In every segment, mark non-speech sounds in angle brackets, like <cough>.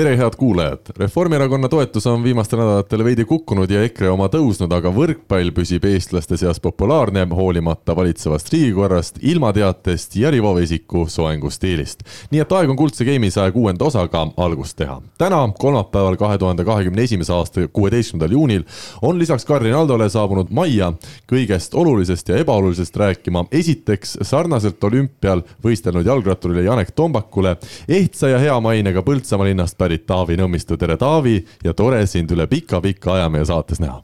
tere, head kuulajad! Reformierakonna toetus on viimastel nädalatel veidi kukkunud ja EKRE oma tõusnud, aga võrkpall püsib eestlaste seas populaarne, hoolimata valitsevast riigikorrast, ilmateatest ja Rivo Vesiku soengustiilist. nii et aeg on Kuldse Game'i saja kuuenda osaga algust teha. täna, kolmapäeval, kahe tuhande kahekümne esimese aasta kuueteistkümnendal juunil on lisaks Cardinaldole saabunud majja kõigest olulisest ja ebaolulisest rääkima. esiteks sarnaselt olümpial võistelnud jalgratturile Janek Tombakule, ehtsa ja hea mainega Põltsamaa linnast pärit Taavi Nõmmistu, tere Taavi ja tore sind üle pika-pika aja meie saates näha.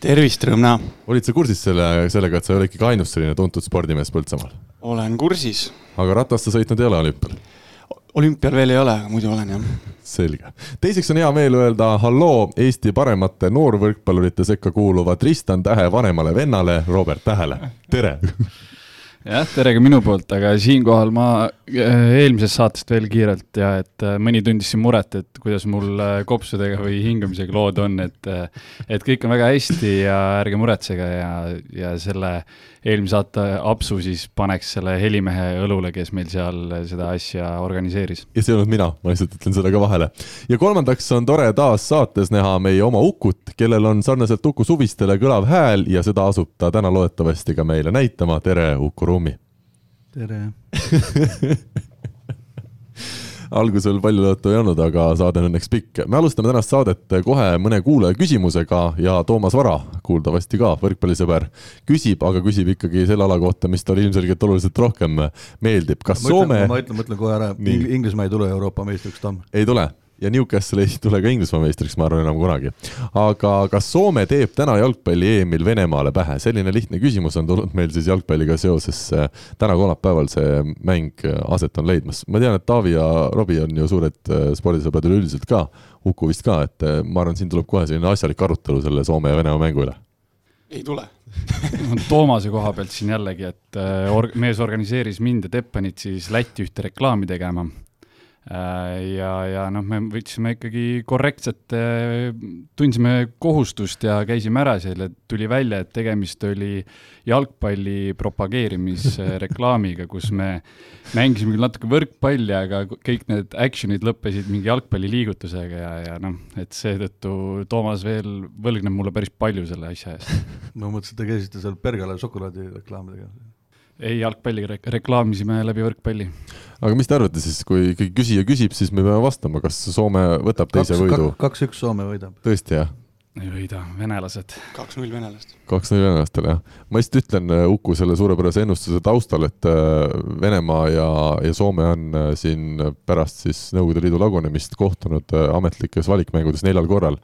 tervist, rõõm näha. olid sa kursis selle, sellega, et sa ei ole ikkagi ainus selline tuntud spordimees Põltsamaal? olen kursis. aga ratast sa sõitnud ei ole olümpial? olümpial veel ei ole, aga muidu olen jah. selge. teiseks on hea meel öelda halloo Eesti paremate noorvõrkpallurite sekka kuuluva Tristan Tähe vanemale vennale Robert Tähele, tere <laughs> jah, tere ka minu poolt, aga siinkohal ma äh, eelmisest saatest veel kiirelt ja et äh, mõni tundis siin muret, et kuidas mul äh, kopsudega või hingamisega lood on, et et kõik on väga hästi ja ärge muretsege ja, ja selle eelmise saate apsu siis paneks selle helimehe õlule, kes meil seal seda asja organiseeris. ja see ei olnud mina, ma lihtsalt ütlen seda ka vahele. ja kolmandaks on tore taas saates näha meie oma Ukut, kellel on sarnaselt Uku Suvistele kõlav hääl ja seda asub ta täna loodetavasti ka meile näitama. tere, Uku Rummi! tere <laughs> algusel palju juttu ei olnud, aga saade on õnneks pikk. me alustame tänast saadet kohe mõne kuulaja küsimusega ja Toomas Vara, kuuldavasti ka võrkpallisõber, küsib, aga küsib ikkagi selle ala kohta, mis talle ilmselgelt oluliselt rohkem meeldib. kas ma Soome? ma ütlen, ma ütlen kohe ära, Inglismaa ei tule Euroopa meistriks, Tamm. ei tule ja Newcastle ei tule ka Inglismaa meistriks, ma arvan, enam kunagi. aga kas Soome teeb täna jalgpalli EM-il Venemaale pähe? selline lihtne küsimus on tulnud meil siis jalgpalliga seoses. Äh, täna kolmapäeval see mäng äh, aset on leidmas. ma tean, et Taavi ja Robbie on ju suured äh, spordisõbrad üleüldiselt ka, Uku vist ka, et ma arvan, siin tuleb kohe selline asjalik arutelu selle Soome ja Venemaa mängu üle. ei tule <laughs> Toomase koha pealt siin jällegi, et or-, mees organiseeris mind ja Teppanit siis Lätti ühte reklaami tegema ja, ja noh, me võtsime ikkagi korrektselt, äh, tundsime kohustust ja käisime ära seal ja tuli välja, et tegemist oli jalgpalli propageerimisreklaamiga, kus me mängisime küll natuke võrkpalli, aga kõik need action'id lõppesid mingi jalgpalliliigutusega ja, ja noh, et seetõttu Toomas veel võlgneb mulle päris palju selle asja eest. ma mõtlesin, et te käisite seal Bergala šokolaadireklaamidega ei, jalgpalli re reklaamisime läbi võrkpalli. aga mis te arvate siis, kui ikkagi küsija küsib, siis me peame vastama, kas Soome võtab teise kaks, võidu? kaks-üks Soome võidab. tõesti, jah? ei võida, venelased. kaks-null venelast. kaks-null venelastele, jah. ma lihtsalt ütlen äh, Uku selle suurepärase ennustuse taustal, et äh, Venemaa ja, ja Soome on äh, siin pärast siis Nõukogude Liidu lagunemist kohtunud ametlikes valikmängudes neljal korral.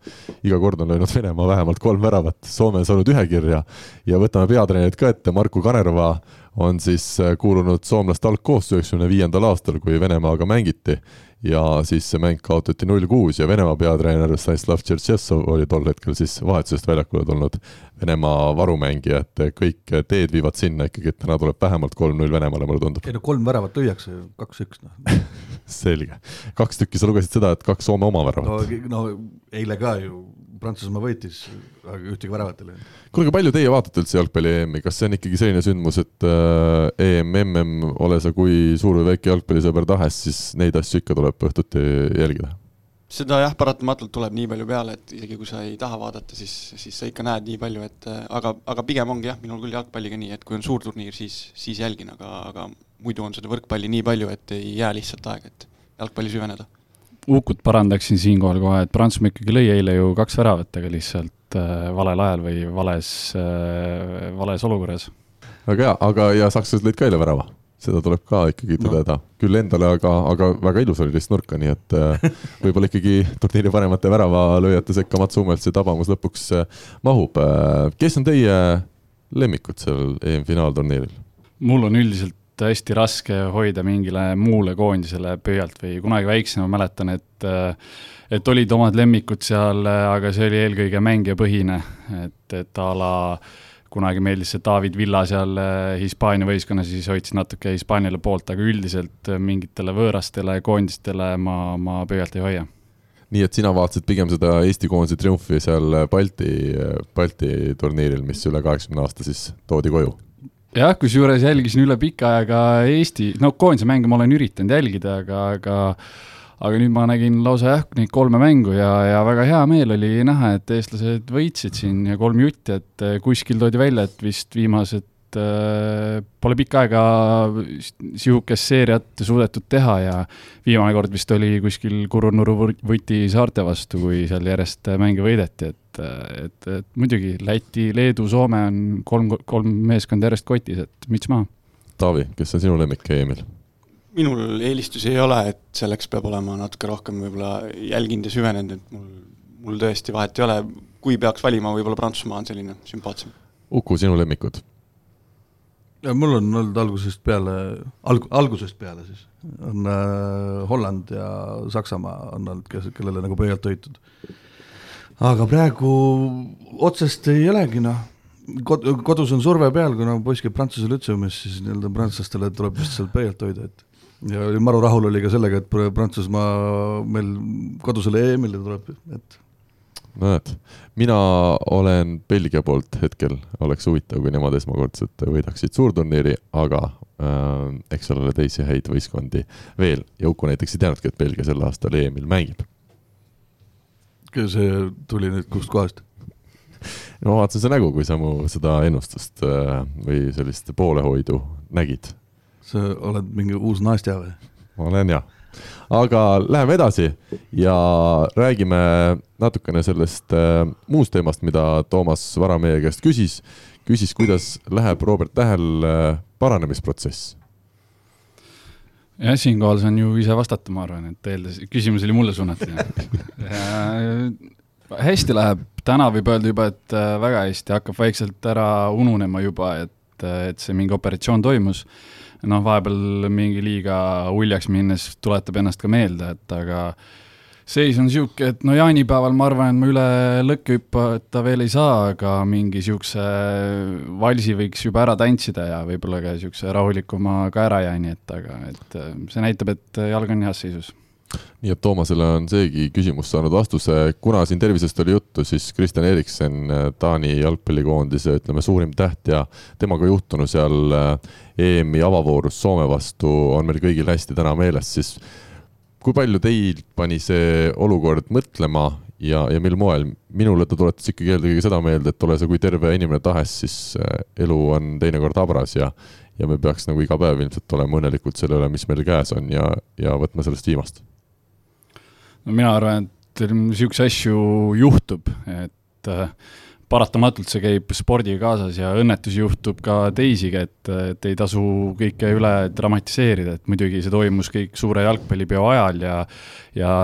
iga kord on löönud Venemaa vähemalt kolm väravat, Soome on saanud ühe kirja ja võtame peatreenerid ka ette, Marku Kanerva on siis äh, kuulunud soomlaste algkoosseisu üheksakümne viiendal aastal, kui Venemaaga mängiti ja siis see mäng kaotati null kuus ja Venemaa peatreener Stanislav Tšertšessov oli tol hetkel siis vahetusest väljakule tulnud Venemaa varumängija, et kõik teed viivad sinna ikkagi, et täna tuleb vähemalt kolm-null Venemaale, mulle tundub. ei no kolm väravat lüüakse, kaks-üks noh <laughs> selge, kaks tükki, sa lugesid seda, et kaks Soome oma väravat? no, no eile ka ju Prantsusmaa võitis, aga ühtegi väravat ei löönud. kuulge, palju teie vaatate üldse jalgpalli EM-i, kas see on ikkagi selline sündmus, et äh, EM, MM, ole sa kui suur või väike jalgpallisõber tahes, siis neid asju ikka tuleb õhtuti jälgida? seda jah, paratamatult tuleb nii palju peale, et isegi kui sa ei taha vaadata, siis, siis sa ikka näed nii palju, et äh, aga, aga pigem ongi jah, minul küll jalgpalliga nii, et kui on suur turniir, siis, siis jälgin, aga, aga muidu on seda võrkpalli nii palju, et ei jää lihtsalt aega, et jalgpalli süveneda Ukut parandaksin siinkohal kohe, et Prantsusmaa ikkagi lõi eile ju kaks väravat, aga lihtsalt äh, valel ajal või vales äh,, vales olukorras. väga hea, aga ja sakslased lõid ka eile värava, seda tuleb ka ikkagi tõdeda no., küll endale, aga, aga väga ilus oli lihtsalt nurka, nii et äh, <laughs> võib-olla ikkagi turniiri paremate väravalööjate sekka Mats Hummelt see tabamus lõpuks äh, mahub äh,. kes on teie lemmikud sellel EM-finaalturniiril? mul on üldiselt hästi raske hoida mingile muule koondisele pöialt või kunagi väiksena ma mäletan, et et olid omad lemmikud seal, aga see oli eelkõige mängijapõhine, et, et a la kunagi meeldis see David Villa seal Hispaania võistkonnas, siis hoidsin natuke Hispaaniale poolt, aga üldiselt mingitele võõrastele koondistele ma, ma pöialt ei hoia nii et sina vaatasid pigem seda Eesti koondise triumfi seal Balti, Balti turniiril, mis üle kaheksakümne aasta siis toodi koju? Jah, kusjuures jälgisin üle pika aja ka Eesti, no koondise mänge ma olen üritanud jälgida, aga, aga aga nüüd ma nägin lausa jah, neid kolme mängu ja, ja väga hea meel oli näha, et eestlased võitsid siin ja kolm jutti, et kuskil toodi välja, et vist viimased äh, pole pikka aega sihukest seeriat suudetud teha ja viimane kord vist oli kuskil Kurunurru võti saarte vastu, kui seal järjest mänge võideti, et, et, et muidugi Läti, Leedu, Soome on kolm, kolm meeskonda järjest kotis, et müts maha. Taavi, kes on sinu lemmik EM-il? minul eelistusi ei ole, et selleks peab olema natuke rohkem võib-olla jälginud ja süvenenud, et mul, mul tõesti vahet ei ole, kui peaks valima, võib-olla Prantsusmaa on selline sümpaatsem. Uku, sinu lemmikud? Mul on olnud algusest peale, alg-, algusest peale siis, on äh, Holland ja Saksamaa on olnud, kes, kellele nagu pöialt hoitud. aga praegu otsest ei olegi noh, kod-, kodus on surve peal, kuna poiss käib Prantsuse lütseumis, siis nii-öelda prantslastele tuleb vist sealt pöialt hoida, et ja maru rahul oli ka sellega, et Prantsusmaa meil kodusele EM-ile tuleb, et näed, mina olen Belgia poolt hetkel, oleks huvitav, kui nemad esmakordselt võidaksid suurturniiri, aga äh, eks seal ole teisi häid võistkondi veel ja Uku näiteks ei teadnudki, et Belgia sel aastal EM-il mängib. see tuli nüüd kust kohast? no ma vaatasin su nägu, kui sa mu seda ennustust äh, või sellist poolehoidu nägid sa oled mingi uus naistja või? ma olen jah. Aga läheme edasi ja räägime natukene sellest äh, muust teemast, mida Toomas Vara meie käest küsis. küsis, kuidas läheb Robert Tähel äh, paranemisprotsess. Jah, siinkohal saan ju ise vastata, ma arvan, et eeldas, küsimus oli mulle suunatud hästi läheb, täna võib öelda juba, et äh, väga hästi, hakkab vaikselt ära ununema juba, et, äh, et see mingi operatsioon toimus noh, vahepeal mingi liiga uljaks minnes tuletab ennast ka meelde, et aga seis on niisugune, et no jaanipäeval ma arvan, et ma üle lõkke hüpata veel ei saa, aga mingi niisuguse valsi võiks juba ära tantsida ja võib-olla ka niisuguse rahulikuma ka ära jää, nii et aga, et see näitab, et jalg on heas seisus nii et Toomasele on seegi küsimus saanud vastuse, kuna siin tervisest oli juttu, siis Kristjan Eriksen, Taani jalgpallikoondise, ütleme, suurim täht ja temaga juhtunu seal äh, EM-i avavoorus Soome vastu on meil kõigil hästi täna meeles, siis kui palju teid pani see olukord mõtlema ja, ja mil moel? minule ta tuletas ikkagi eelkõige seda meelde, et ole sa kui terve inimene tahes, siis äh, elu on teinekord habras ja ja me peaks nagu iga päev ilmselt olema õnnelikud selle üle, mis meil käes on ja, ja võtma sellest viimast no mina arvan, et niisuguseid asju juhtub, et äh, paratamatult see käib spordiga kaasas ja õnnetusi juhtub ka teisigi, et, et ei tasu kõike üle dramatiseerida, et muidugi see toimus kõik suure jalgpallipeo ajal ja ja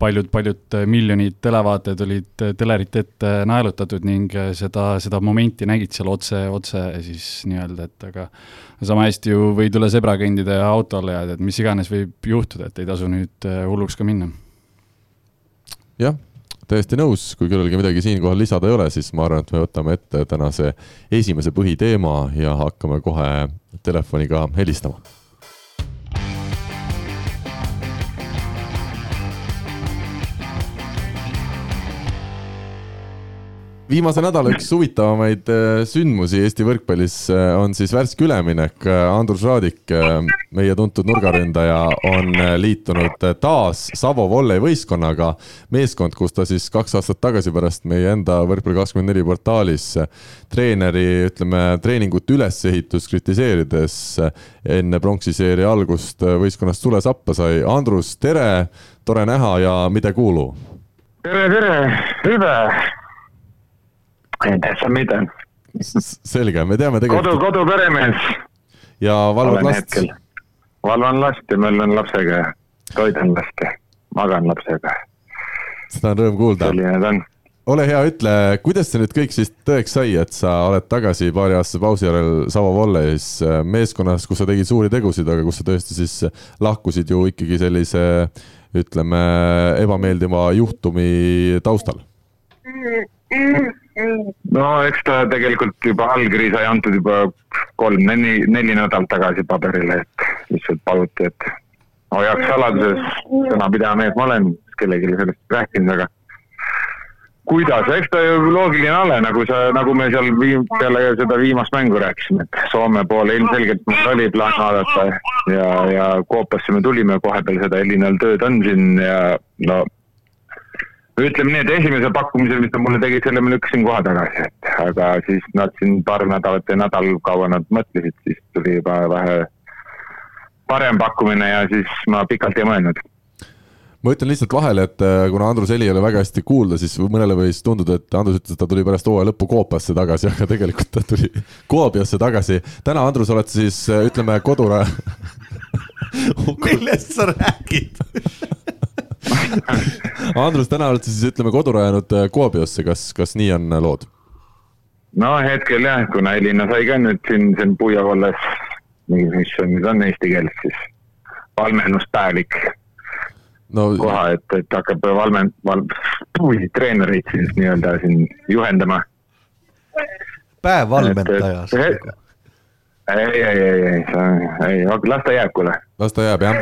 paljud-paljud miljonid televaatajad olid telerite ette naelutatud ning seda, seda momenti nägid seal otse, otse siis nii-öelda, et aga sama hästi ju võid üle zebra kõndida ja auto alla jääda, et mis iganes võib juhtuda, et ei tasu nüüd hulluks ka minna jah, täiesti nõus, kui kellelgi midagi siinkohal lisada ei ole, siis ma arvan, et me võtame ette tänase esimese põhiteema ja hakkame kohe telefoniga helistama viimase nädala üks huvitavamaid äh, sündmusi Eesti võrkpallis äh, on siis värske üleminek. Äh, Andrus Raadik, meie tuntud nurgaründaja, on liitunud taas Savo Volley võistkonnaga. meeskond, kus ta siis kaks aastat tagasi pärast meie enda Võrkpalli24 portaalis treeneri, ütleme, treeningute ülesehitust kritiseerides enne pronksiseeria algust võistkonnast sule sappa sai. Andrus, tere, tore näha ja mida kuulu? tere, tere, hüve ei täitsa mitte. selge, me teame tegelikult. kodu, koduperemees. ja valvad last? valvan last ja möllan lapsega, toidan last ja magan lapsega. seda on rõõm kuulda. selline ta on ole hea, ütle, kuidas see nüüd kõik siis tõeks sai, et sa oled tagasi paariaastase pausi järel Savo Volleys äh, meeskonnas, kus sa tegid suuri tegusid, aga kus sa tõesti siis lahkusid ju ikkagi sellise ütleme, ebameeldiva juhtumi taustal? No eks ta tegelikult juba allkiri sai antud juba kolm-neli, neli nädalat tagasi paberile, et lihtsalt paluti, et hoiaks saladuses, sõnapidaja mees ma olen, kellelegi sellest rääkinud, aga kuidas, eks ta ju loogiline ole, nagu sa, nagu me seal viim-, peale seda viimast mängu rääkisime, et Soome poole ilmselgelt meil oli plaan vaadata ja, ja Koopasse me tulime kohe peale seda, Elinal tööd on siin ja no ütleme nii, et esimese pakkumise, mis nad mulle tegid, selle ma lükkasin kohe tagasi, et aga siis nad siin paar nädalat või nädal kaua nad mõtlesid, siis tuli juba vähe parem pakkumine ja siis ma pikalt ei mõelnud ma ütlen lihtsalt vahele, et äh, kuna Andrus heli ei ole väga hästi kuulda, siis mõnele võis tunduda, et Andrus ütles, et ta tuli pärast hooaja lõppu Koopasse tagasi, aga tegelikult ta tuli Kuopiasse tagasi. täna, Andrus, oled sa siis äh, ütleme koduraja <laughs> millest sa räägid? <laughs> <laughs> Andrus, täna oled sa siis ütleme kodu rajanud äh, Kuopiosse, kas, kas nii on äh, lood? no hetkel jah, kuna Elina sai ka nüüd siin, siin Puia vallas, mis on nüüd on eesti keeles siis, valmenduspäevik no koha, et, et hakkab valmen-, val-, treenereid siis nii-öelda siin juhendama. päev valmentajas. Et- ei, ei, ei, ei, ei, las ta jääb, kuule. las ta jääb jah.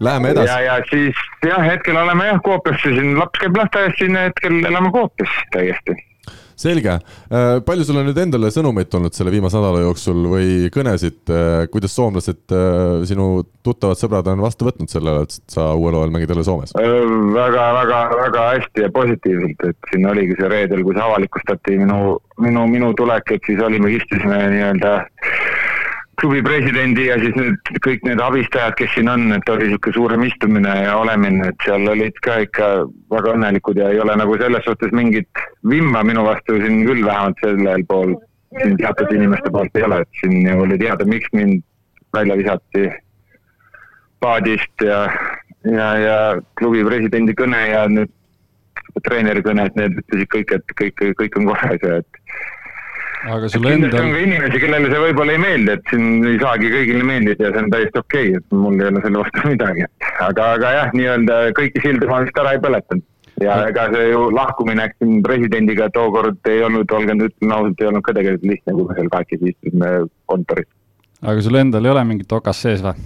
Läheme ja, edasi, ja siis jah, hetkel oleme jah Koopiasse siin, laps käib lasteaias siin, hetkel elame Koopias täiesti selge. palju sul on nüüd endale sõnumeid tulnud selle viimase nädala jooksul või kõnesid, kuidas soomlased, sinu tuttavad sõbrad on vastu võtnud sellele, et sa uuel hooajal mängid jälle Soomes? väga, väga, väga hästi ja positiivselt, et siin oligi see reedel, kui see avalikustati minu, minu, minu tulek, et siis olime, istusime nii-öelda klubi presidendi ja siis nüüd kõik need abistajad, kes siin on, et oli niisugune suurem istumine ja olemine, et seal olid ka ikka väga õnnelikud ja ei ole nagu selles suhtes mingit vimma minu vastu siin küll vähemalt sellel pool, siin teatud inimeste poolt ei ole, et siin oli teada, miks mind välja visati paadist ja, ja, ja klubi presidendi kõne ja nüüd treeneri kõne, et need ütlesid kõik, et kõik, kõik on korras ja et aga sul endal on, ka inimesi, kellele see võib-olla ei meeldi, et siin ei saagi kõigile meeldida ja see on täiesti okei okay,, et mul ei ole selle vastu <laughs> midagi. aga, aga jah, nii-öelda kõiki sildi ma vist ära ei põletanud. ja ega see ju lahkumine siin presidendiga tookord ei olnud, olgem, ütlen ausalt, ei olnud ka tegelikult lihtne, kui me seal kahekesi istusime kontoris. aga sul endal ei ole mingit okast sees või?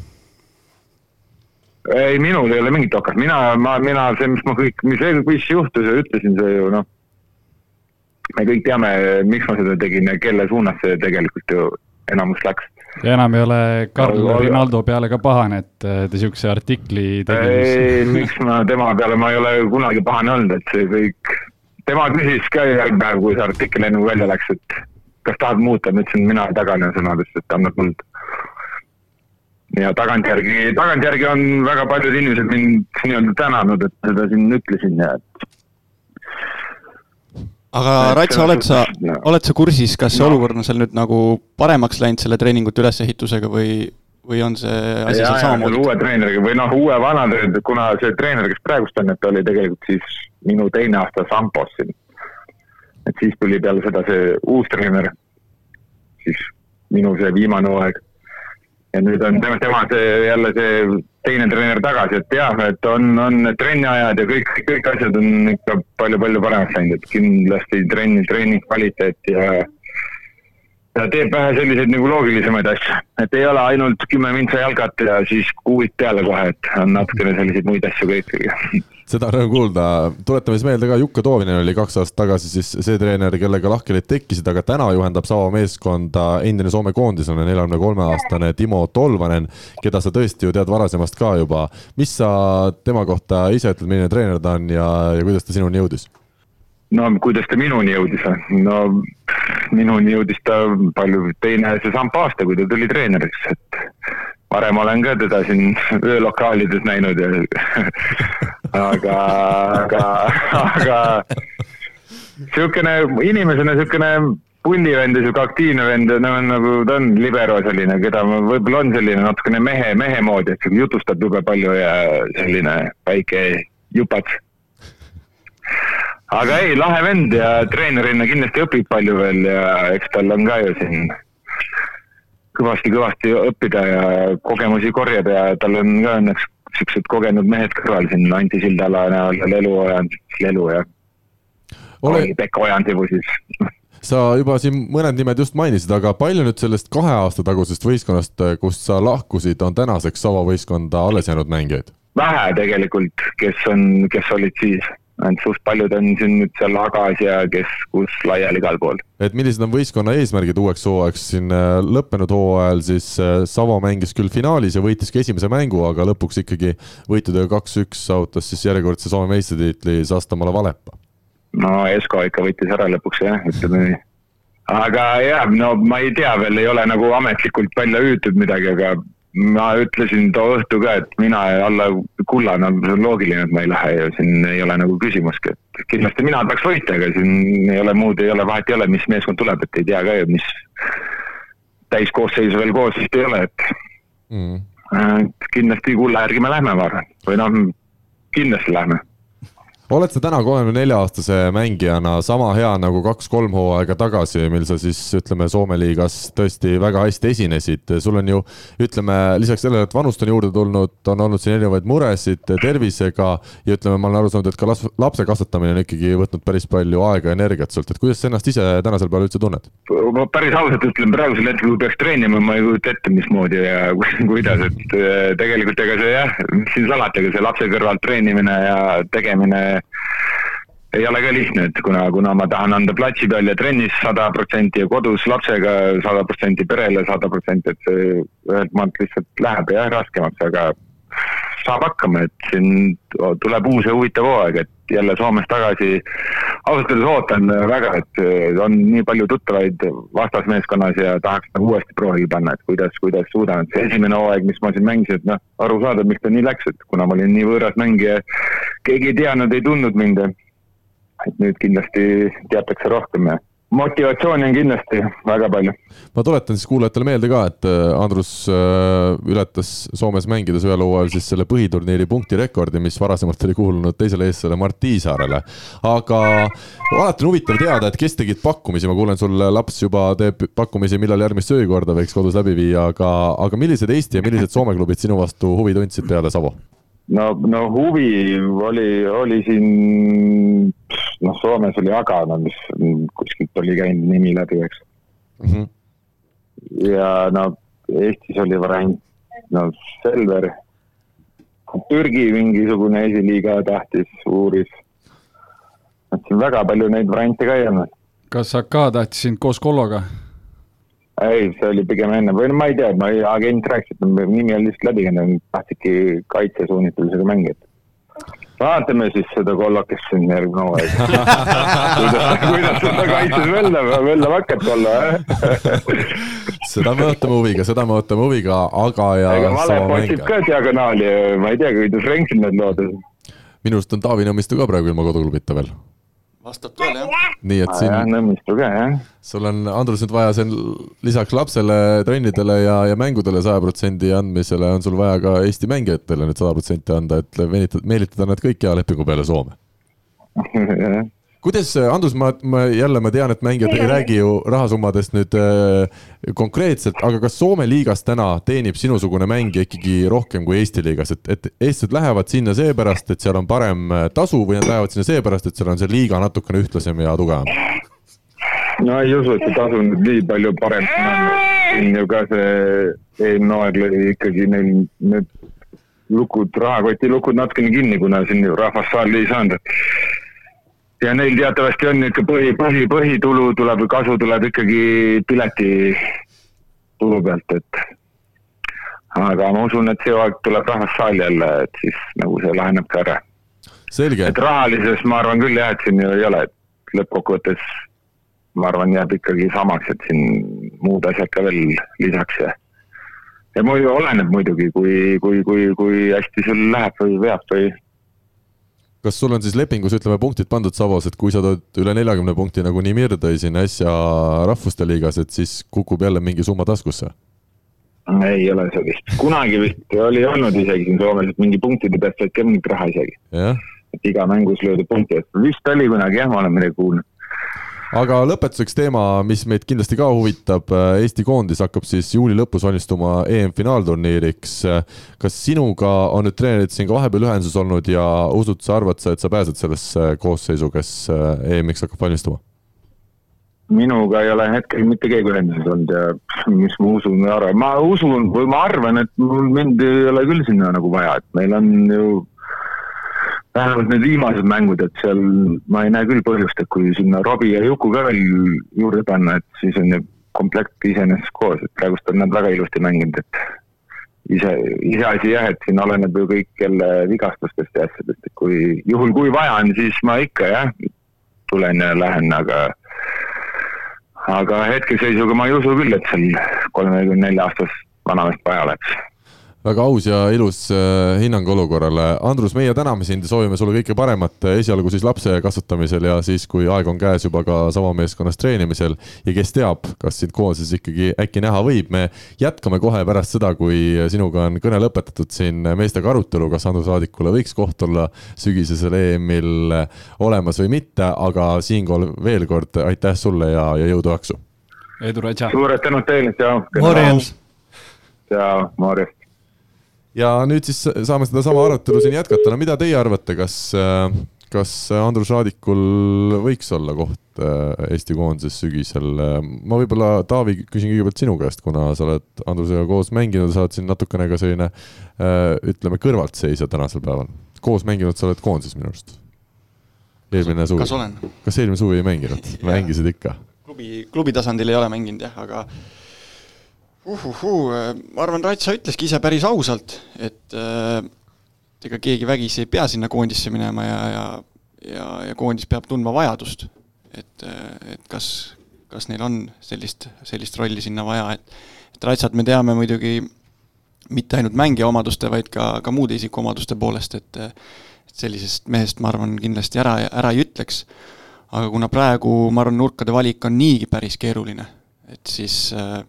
ei, minul ei ole mingit okast, mina, ma, mina, see, mis ma kõik, mis, mis juhtus ja ütlesin, see ju noh, me kõik teame, miks ma seda tegin ja kelle suunas see tegelikult ju enamus läks. ja enam ei ole Karl Aga- Rinaldo peale ka pahane, et äh, ta siukse artikli tegi, ei, mis miks ma tema peale, ma ei ole kunagi pahane olnud, et see kõik, tema küsis ka järgmine päev, kui see artikkel enne välja läks, et kas tahad muuta, ma ütlesin, mina taganen sõnadest, et annab muld. ja tagantjärgi, tagantjärgi on väga paljud inimesed mind nii-öelda tänanud, et seda siin ütlesin ja et aga selles oled sa oled sa kursis, kas see No. olukord on seal nüüd nagu paremaks läinud selle treeningute ülesehitusega või, või on see asi seal samamoodi? uue treeneriga või noh, uue vana treeneriga, kuna see treener, kes praegust on, et ta oli tegelikult siis minu teine aasta Sampos siin. et siis tuli peale seda see uus treener, siis minu see viimane hooaeg. ja nüüd on tema, tema see jälle see teine treener tagasi, et jah, et on, on trenniajad ja kõik, kõik asjad on ikka palju-palju paremaks läinud, et kindlasti trenni, treening kvaliteet ja ja teeb vähe selliseid nagu loogilisemaid asju, et ei ole ainult kümme mintsa jalgat ja siis kuuid peale kohe, et on natukene selliseid muid asju ka ikkagi. Seda rõõm kuulda, tuletame siis meelde ka, Jukka Toovinen oli kaks aastat tagasi siis see treener, kellega lahkhelid tekkisid, aga täna juhendab Savo meeskonda endine Soome koondislane, neljakümne kolme aastane Timo Tolvanen, keda sa tõesti ju tead varasemast ka juba. mis sa tema kohta ise ütled, milline treener ta on ja, ja kuidas ta sinuni jõudis? no kuidas ta minuni jõudis, no minuni jõudis ta palju teine see samp aasta, kui ta tuli treeneriks, et varem olen ka teda siin öölokaalides näinud ja <laughs> aga, aga, aga niisugune inimesena niisugune pullivend ja niisugune aktiivne vend, no on nagu ta on libero selline, keda võib-olla on selline natukene mehe, mehe moodi, et sihuke jutustab jube palju ja selline väike jupats. Aga ei, lahe vend ja treenerina kindlasti õpib palju veel ja eks tal on ka ju siin kõvasti-kõvasti õppida ja kogemusi korjada ja tal on ka õnneks siuksed kogenud mehed kõrval siin, Anti Sildala näol ja Lelu Ojand, Lelu ja ole, Pekka Ojandivu siis. sa juba siin mõned nimed just mainisid, aga palju nüüd sellest kahe aasta tagusest võistkonnast, kust sa lahkusid, on tänaseks Savo võistkonda alles jäänud mängijaid? vähe tegelikult, kes on, kes olid siis et suht paljud on siin nüüd seal Agas ja kes kus laiali igal pool. et millised on võistkonna eesmärgid uueks hooajaks, siin äh, lõppenud hooajal siis äh, Savo mängis küll finaalis ja võitis ka esimese mängu, aga lõpuks ikkagi võitudega kaks-üks saavutas siis järjekordse Soome meistritiitli Sastamala Valepa. no Esko ikka võitis ära lõpuks jah, ütleme nii. aga jah, no ma ei tea veel, ei ole nagu ametlikult välja hüütud midagi, aga ma ütlesin too õhtu ka, et mina alla kulla, no see on loogiline, et ma ei lähe ju, siin ei ole nagu küsimuski, et kindlasti mina tahaks võita, aga siin ei ole muud, ei ole vahet ei ole, mis meeskond tuleb, et ei tea ka ju, mis täiskoosseisu veel koos vist ei ole, et mm. et kindlasti kulla järgi me lähme, ma arvan, või noh, kindlasti lähme oled sa täna kolmekümne nelja aastase mängijana sama hea nagu kaks-kolm hooaega tagasi, mil sa siis ütleme, Soome liigas tõesti väga hästi esinesid, sul on ju ütleme, lisaks sellele, et vanust on juurde tulnud, on olnud siin erinevaid muresid tervisega ja ütleme, ma olen aru saanud, et ka lapse kasvatamine on ikkagi võtnud päris palju aega ja energiat sult, et kuidas sa ennast ise tänasel päeval üldse tunned? ma päris ausalt ütlen, praegusel hetkel kui peaks treenima, ma ei kujuta ette, mismoodi ja <laughs> kuidas, et äh, tegelikult ega see jah, mis siin salata, ega see lapse kõrvalt treenimine ja tegemine ei ole ka lihtne, et kuna, kuna ma tahan anda platsi peal ja trennis sada protsenti ja kodus lapsega sada protsenti, perele sada protsenti, et see ühelt maalt lihtsalt läheb jah raskemaks, aga saab hakkama, et siin tuleb uus ja huvitav hooaeg, et jälle Soomes tagasi. ausalt öeldes ootan väga, et on nii palju tuttavaid vastasmeeskonnas ja tahaks nagu uuesti proovile panna, et kuidas, kuidas suudan, et see esimene hooaeg, mis ma siin mängisin, et noh, aru saada, miks ta nii läks, et kuna ma olin nii võõras mängija, keegi ei teadnud, ei tundnud mind et nüüd kindlasti teatakse rohkem ja motivatsiooni on kindlasti väga palju. ma tuletan siis kuulajatele meelde ka, et äh, Andrus äh, ületas Soomes mängides ühel hooajal siis selle põhiturniiri punktirekordi, mis varasemalt oli kuulunud teisele eestlasele Mart Tiisaarele. aga alati on huvitav teada, et kes tegid pakkumisi, ma kuulen, sul laps juba teeb pakkumisi, millal järgmist söögikorda võiks kodus läbi viia, aga, aga millised Eesti ja millised Soome klubid sinu vastu huvi tundsid peale Savo? No, no huvi oli, oli siin, noh, Soomes oli Agana, mis kuskilt oli käinud nimi läbi, eks mm. -hmm. ja no Eestis oli variant, no Selver, Türgi mingisugune esiliiga tahtis, uuris. et siin väga palju neid variante ka ei olnud. kas AK tahtis sind koos Kolloga? Ei, see oli pigem enne või no ma ei tea, ma ei, agent rääkis, et nimi on lihtsalt läbi käinud, tahtsidki kaitsesuunitlusega mängijat. vaatame siis seda kollakest siin järgmine hooaeg <laughs> kuidas, kuidas seda kaitses väldab, väldab hakkab olla, <laughs> seda me ootame huviga, seda me ootame huviga, aga ja. ega Valep otsib ka diagonaali, ma ei tea, kuidas Renksil need lood on. minu arust on Taavi Nõmmistu ka praegu ilma koduklubita veel vastab tõele, jah. Nii et siin. Nõmmistu ka, jah. sul on, Andrus, nüüd vaja siin lisaks lapsele, trennidele ja, ja mängudele saja protsendi andmisele on sul vaja ka Eesti mängijatele nüüd sada protsenti anda, et venitada, meelitada nad kõik hea lepingu peale Soome <laughs> kuidas, Andrus, ma, ma jälle, ma tean, et mängijad ei räägi ju rahasummadest nüüd äh, konkreetselt, aga kas Soome liigas täna teenib sinusugune mängija ikkagi rohkem kui Eesti liigas, et, et eestlased lähevad sinna seepärast, et seal on parem äh, tasu või nad lähevad sinna seepärast, et seal on see liiga natukene ühtlasem ja tugevam? no ei usu, et see tasu nüüd nii palju parem on, siin ju ka see eelmine hooaeg lõi ikkagi neil need lukud, rahakoti lukud natukene kinni, kuna siin ju rahvas saali ei saanud ja neil teatavasti on niisugune põhi, põhi, põhitulu tuleb või kasu tuleb ikkagi piletitulu pealt, et aga ma usun, et see aeg tuleb rahvast saali jälle, et siis nagu see laheneb ka ära. et rahalises ma arvan küll jah, et siin ju ei ole, et lõppkokkuvõttes ma arvan, jääb ikkagi samaks, et siin muud asjad ka veel lisaks ja ja muidu oleneb muidugi, kui, kui, kui, kui hästi sul läheb või veab või kas sul on siis lepingus, ütleme, punktid pandud Savos, et kui sa tood üle neljakümne punkti, nagu Nimir tõi siin äsja Rahvuste Liigas, et siis kukub jälle mingi summa taskusse? ei ole see vist, kunagi vist oli olnud isegi siin Soomes, et mingi punktide pealt said ka mingit raha isegi. et iga mängus löödi punkti eest, vist oli kunagi jah, ma olen midagi kuulnud aga lõpetuseks teema, mis meid kindlasti ka huvitab, Eesti koondis hakkab siis juuli lõpus valmistuma EM-finaalturniiriks. kas sinuga on nüüd treenerid siin ka vahepeal ühenduses olnud ja usud sa, arvad sa, et sa pääsed sellesse koosseisu, kes EM-iks hakkab valmistuma? minuga ei ole hetkel mitte keegi ühenduses olnud ja mis ma usun või arvan, ma usun või ma arvan, et mul mind ei ole küll sinna nagu vaja, et meil on ju vähemalt need viimased mängud, et seal ma ei näe küll põhjust, et kui sinna Robbie ja Juku ka veel juurde panna, et siis on ju komplekt iseenesest koos, et praegust on nad väga ilusti mänginud, et ise, iseasi jah, et siin oleneb ju kõik jälle vigastustest ja asjadest, et kui juhul, kui vaja on, siis ma ikka jah, tulen ja lähen, aga aga hetkeseisuga ma ei usu küll, et seal kolmekümne nelja aastast vanameest vaja oleks väga aus ja ilus äh, hinnang olukorrale. Andrus, meie täname sind ja soovime sulle kõike paremat äh, esialgu siis lapse kasvatamisel ja siis, kui aeg on käes juba ka sama meeskonnas treenimisel. ja kes teab, kas sind koondises ikkagi äkki näha võib, me jätkame kohe pärast seda, kui sinuga on kõne lõpetatud siin meestega arutelu, kas Andrus Aadikule võiks koht olla sügisesel EM-il olemas või mitte, aga siinkohal veel kord aitäh sulle ja, ja jõudu-jaksu. edu, Raja. suured tänud teile, tšau. tšau, Maarja ja nüüd siis saame sedasama arutelu siin jätkata, no mida teie arvate, kas, kas Andrus Raadikul võiks olla koht äh, Eesti koondises sügisel? ma võib-olla, Taavi, küsin kõigepealt sinu käest, kuna sa oled Andrusega koos mänginud, sa oled siin natukene ka selline äh, ütleme, kõrvaltseisja tänasel päeval. koos mänginud sa oled koondises minu arust. eelmine suvi. kas olen? kas eelmine suvi ei mänginud <laughs> mängisid ikka? klubi, klubi tasandil ei ole mänginud jah, aga uhuhuu, äh, ma arvan, Ratsa ütleski ise päris ausalt, et äh, ega keegi vägisi ei pea sinna koondisse minema ja, ja ja, ja koondis peab tundma vajadust. et, äh, et kas, kas neil on sellist, sellist rolli sinna vaja, et et Ratsat me teame muidugi mitte ainult mängija omaduste, vaid ka, ka muude isikuomaduste poolest, et sellisest mehest, ma arvan, kindlasti ära, ära ei ütleks. aga kuna praegu, ma arvan, nurkade valik on niigi päris keeruline, et siis äh,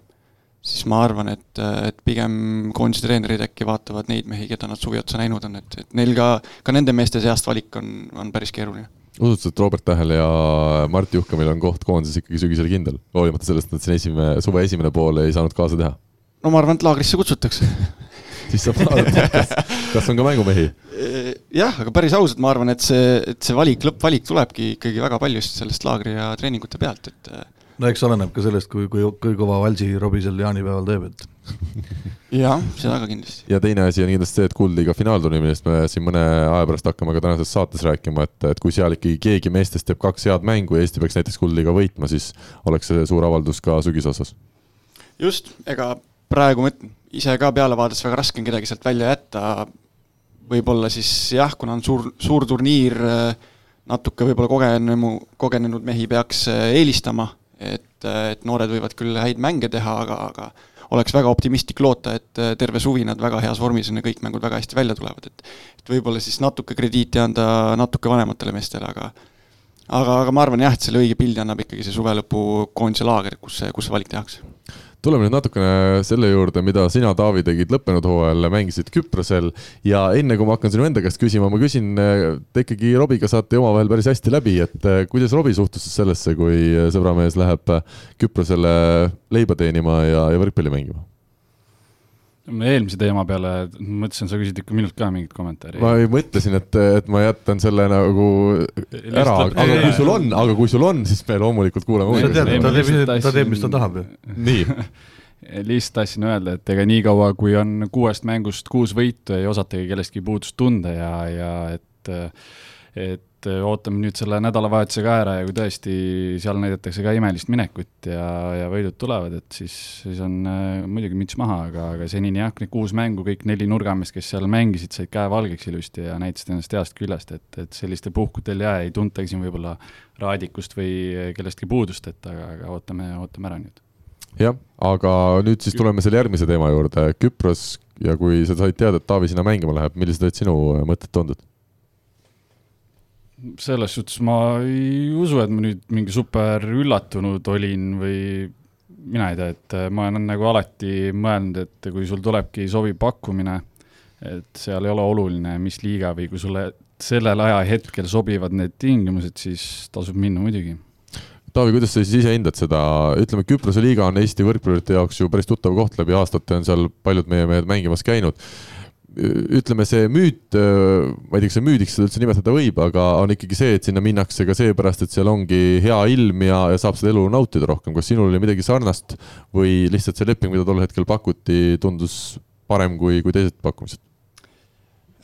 siis ma arvan, et, et pigem koondise treenerid äkki vaatavad neid mehi, keda nad suvi otsa näinud on, et, et neil ka, ka nende meeste seast valik on, on päris keeruline. usud et Robert Tähel ja Mart Juhkamil on koht koondises ikkagi sügisel kindel, hoolimata sellest, et siin esimene, suve esimene pool ei saanud kaasa teha? no ma arvan, et laagrisse kutsutakse <laughs> siis saab vaadata, kas, kas on ka mängumehi. jah, aga päris ausalt, ma arvan, et see, et see valik, lõppvalik tulebki ikkagi väga palju sellest laagri ja treeningute pealt, et no eks oleneb ka sellest, kui, kui, kui kõva valsi Robbie sel jaanipäeval teeb, et <laughs> jah, seda ka kindlasti. ja teine asi on kindlasti see, et Kuldliiga finaalturniir, millest me siin mõne aja pärast hakkame ka tänases saates rääkima, et, et kui seal ikkagi keegi meestest teeb kaks head mängu ja Eesti peaks näiteks Kuldliiga võitma, siis oleks see suur avaldus ka sügise osas. just, ega praegu ma ütlen, ise ka peale vaadates väga raske on kedagi sealt välja jätta, võib-olla siis jah, kuna on suur, suur turniir, natuke võib-olla kogenemu, kogenenud mehi peaks eelistama et, et noored võivad küll häid mänge teha, aga, aga oleks väga optimistlik loota, et terve suvi nad väga heas vormis on ja kõik mängud väga hästi välja tulevad, et et võib-olla siis natuke krediiti anda natuke vanematele meestele, aga aga, aga ma arvan jah, et selle õige pildi annab ikkagi see suve lõpu koondise laager, kus see, kus see valik tehakse tuleme nüüd natukene selle juurde, mida sina, Taavi, tegid lõppenud hooajal, mängisid Küprosel ja enne kui ma hakkan sinu enda käest küsima, ma küsin, te ikkagi Robiga saate omavahel päris hästi läbi, et eh, kuidas Robi suhtus sellesse, kui sõbramees läheb Küprosele leiba teenima ja, ja võrkpalli mängima? Eelmise teema peale mõtlesin, sa küsid ikka minult ka mingit kommentaari. ma mõtlesin, et, et ma jätan selle nagu ära, aga kui sul on, aga kui sul on, siis me loomulikult kuulame. sa tead, ta teeb, ta teeb, mis ta tahab ju. nii <laughs> lihtsalt tahtsin öelda, et ega niikaua, kui on kuuest mängust kuus võitu, ei osatagi kellestki puudust tunda ja, ja et et ootame nüüd selle nädalavahetuse ka ära ja kui tõesti seal näidatakse ka imelist minekut ja, ja võidud tulevad, et siis, siis on äh, muidugi müts maha, aga, aga senini jah, need kuus mängu, kõik neli nurgameest, kes seal mängisid, said käe valgeks ilusti ja näitasid ennast heast küljest, et, et sellistel puhkudel jaa, ei tuntagi siin võib-olla Raadikust või kellestki puudust, et aga, aga ootame, ootame ära nüüd. jah, aga nüüd siis tuleme selle järgmise teema juurde, Küpros ja kui sa said teada, et Taavi sinna mängima läheb, millised olid sinu mõtted, tunded? Selles suhtes ma ei usu, et ma nüüd mingi super üllatunud olin või mina ei tea, et äh, ma olen nagu alati mõelnud, et kui sul tulebki sobiv pakkumine, et seal ei ole oluline, mis liiga või kui sulle sellel ajahetkel sobivad need tingimused, siis tasub minna muidugi. Taavi, kuidas sa siis ise hindad seda, ütleme, Küprose liiga on Eesti võrkpallurite jaoks ju päris tuttav koht, läbi aastate on seal paljud meie mehed mängimas käinud ütleme, see müüt, ma ei tea, kas see müüdiks seda üldse nimetada võib, aga on ikkagi see, et sinna minnakse ka seepärast, et seal ongi hea ilm ja, ja saab seda elu nautida rohkem. kas sinul oli midagi sarnast või lihtsalt see leping, mida tol hetkel pakuti, tundus parem kui, kui teised pakkumised?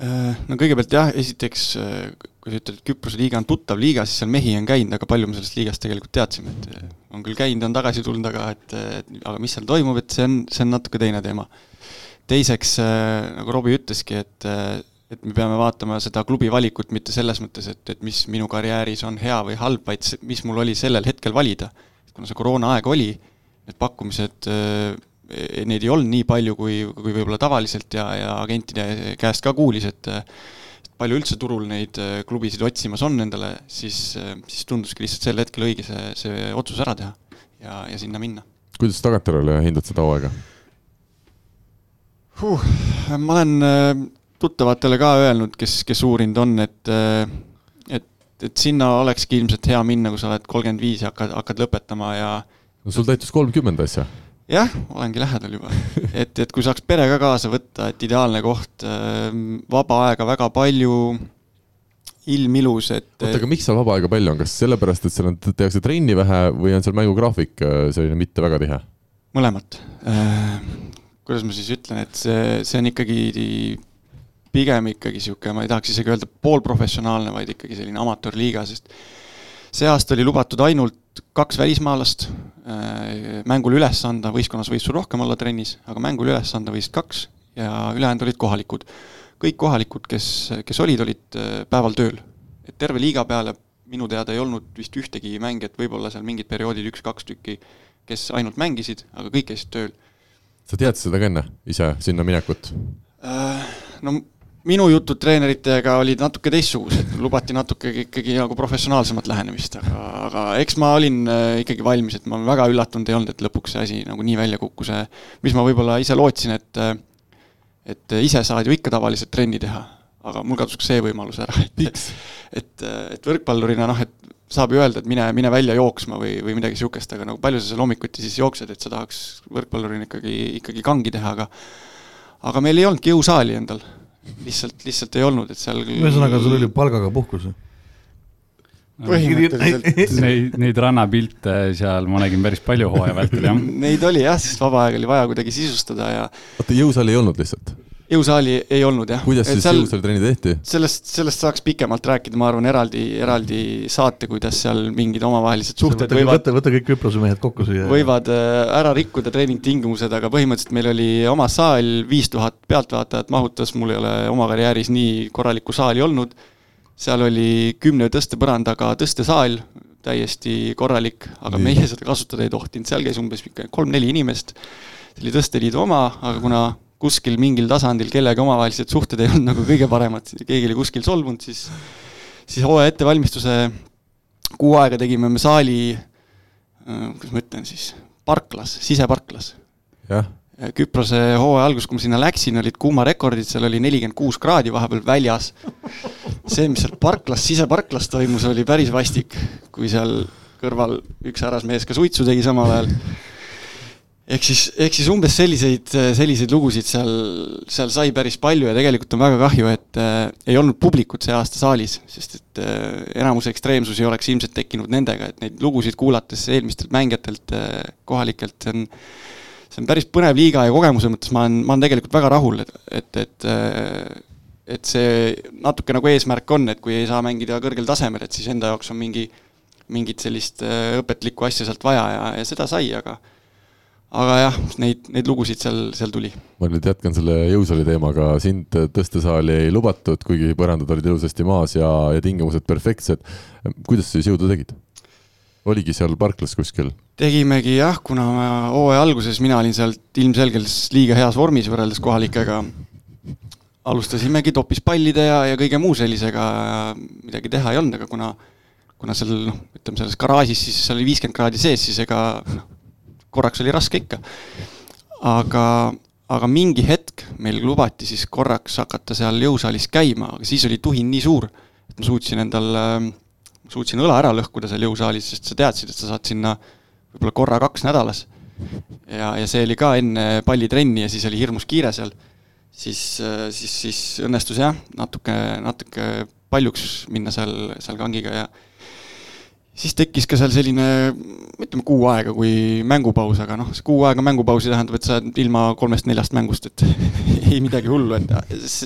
Äh, no kõigepealt jah, esiteks kui sa ütled, et Küprose liiga on tuttav liiga, siis seal mehi on käinud, aga palju me sellest liigast tegelikult teadsime, et on küll käinud, on tagasi tulnud, aga et, et aga mis seal toimub, et see on, see on natuke teine teema teiseks, äh, nagu Robbie ütleski, et, äh, et me peame vaatama seda klubi valikut mitte selles mõttes, et, et mis minu karjääris on hea või halb, vaid mis mul oli sellel hetkel valida. kuna see koroonaaeg oli, need pakkumised, äh, neid ei olnud nii palju, kui, kui võib-olla tavaliselt ja, ja agentide käest ka kuulis, et palju üldse turul neid klubisid otsimas on endale, siis, siis tunduski lihtsalt sel hetkel õige see, see otsus ära teha ja, ja sinna minna. kuidas tagantjärele hindad seda hooaega? Huh,? ma olen äh, tuttavatele ka öelnud, kes, kes uurinud on, et, äh, et, et sinna olekski ilmselt hea minna, kui sa oled kolmkümmend viis ja hakkad, hakkad lõpetama ja. no sul täitus kolmkümmend asja. jah, olengi lähedal juba et, et kui saaks pere ka kaasa võtta, et ideaalne koht, äh, vaba aega väga palju ilm ilus, et. oota, aga miks seal vaba aega palju on, kas sellepärast, et seal on, tehakse trenni vähe või on seal mängugraafik selline mitte väga tihe? mõlemat kuidas ma siis ütlen, et see, see on ikkagi pigem ikkagi niisugune, ma ei tahaks isegi öelda poolprofessionaalne, vaid ikkagi selline amatöörliiga, sest see aasta oli lubatud ainult kaks välismaalast äh, mängule üles anda, võistkonnas võis sul rohkem olla trennis, aga mängule üles anda võisid kaks ja ülejäänud olid kohalikud. kõik kohalikud, kes, kes olid, olid äh, päeval tööl. et terve liiga peale minu teada ei olnud vist ühtegi mängijat, võib-olla seal mingid perioodid üks-kaks tükki, kes ainult mängisid, aga kõik käisid tööl sa teadsid seda ka enne, ise sinna minekut? Äh, no minu jutud treeneritega olid natuke teistsugused, lubati natuke ikkagi nagu professionaalsemat lähenemist, aga, aga eks ma olin äh, ikkagi valmis, et ma väga üllatunud ei olnud, et lõpuks see asi nagu nii välja kukkus, mis ma võib-olla ise lootsin, et et ise saad ju ikka tavaliselt trenni teha, aga mul kadus ka see võimalus ära, et et, et võrkpallurina noh, et saab ju öelda, et mine, mine välja jooksma või, või midagi niisugust, aga nagu palju sa seal hommikuti siis jooksed, et sa tahaks võrkpallurina ikkagi, ikkagi kangi teha, aga aga meil ei olnudki jõusaali endal, lihtsalt, lihtsalt ei olnud, et seal ühesõnaga, sul oli palgaga puhkus? põhimõtteliselt Neid, neid rannapilte seal ma nägin päris palju hooaja vältel, jah. Neid oli jah, sest vaba aeg oli vaja kuidagi sisustada ja oota, jõusaali ei olnud lihtsalt? Jõusaali ei olnud jah. kuidas siis seal, jõusaali trenni tehti? sellest, sellest saaks pikemalt rääkida, ma arvan, eraldi, eraldi saate, kuidas seal mingid omavahelised suhted võtta, võivad võtta, võtta kõik Küprose mehed kokku siia. võivad äh, ära rikkuda treeningtingimused, aga põhimõtteliselt meil oli oma saal, viis tuhat pealtvaatajat mahutas, mul ei ole oma karjääris nii korralikku saali olnud, seal oli kümne tõstepõrandaga tõstesaal, täiesti korralik, aga nii. meie seda kasutada ei tohtinud, seal käis umbes kolm-neli inimest, see oli Tõsteliidu oma, aga kuna kuskil mingil tasandil kellegi omavahelised suhted ei olnud nagu kõige paremad, keegi oli kuskil solvunud, siis siis hooaja ettevalmistuse kuu aega tegime me saali, äh, kuidas ma ütlen siis, parklas, siseparklas. Küprose hooaja alguses, kui ma sinna läksin, olid kuumarekordid, seal oli nelikümmend kuus kraadi vahepeal väljas. see, mis seal parklas, siseparklas toimus, oli päris vastik, kui seal kõrval üks härrasmees ka suitsu tegi samal ajal ehk siis, ehk siis umbes selliseid, selliseid lugusid seal, seal sai päris palju ja tegelikult on väga kahju, et äh, ei olnud publikut see aasta saalis, sest et äh, enamus ekstreemsusi oleks ilmselt tekkinud nendega, et neid lugusid kuulates eelmistelt mängijatelt äh,, kohalikelt, see on see on päris põnev liiga ja kogemuse mõttes ma olen, ma olen tegelikult väga rahul, et, et, et äh, et see natuke nagu eesmärk on, et kui ei saa mängida kõrgel tasemel, et siis enda jaoks on mingi, mingit sellist äh, õpetlikku asja sealt vaja ja, ja seda sai, aga aga jah, neid, neid lugusid seal, seal tuli. ma nüüd jätkan selle jõusaali teemaga, sind tõstesaali ei lubatud, kuigi põrandad olid ilusasti maas ja, ja tingimused perfektsed. kuidas sa siis jõudu tegid? oligi seal parklas kuskil? tegimegi jah, kuna hooaja alguses mina olin sealt ilmselgelt liiga heas vormis võrreldes kohalikega, alustasimegi topispallide ja, ja kõige muu sellisega, midagi teha ei olnud, aga kuna kuna seal noh, ütleme selles garaažis siis seal oli viiskümmend kraadi sees, siis ega noh, korraks oli raske ikka. aga, aga mingi hetk meil lubati siis korraks hakata seal jõusaalis käima, aga siis oli tuhin nii suur, et ma suutsin endal, suutsin õla ära lõhkuda seal jõusaalis, sest sa teadsid, et sa saad sinna võib-olla korra-kaks nädalas. ja, ja see oli ka enne pallitrenni ja siis oli hirmus kiire seal. siis, siis, siis õnnestus jah, natuke, natuke paljuks minna seal, seal kangiga ja siis tekkis ka seal selline, ütleme kuu aega, kui mängupaus, aga noh, see kuu aega mängupausi tähendab, et sa oled ilma kolmest-neljast mängust, et <laughs> ei midagi hullu, et,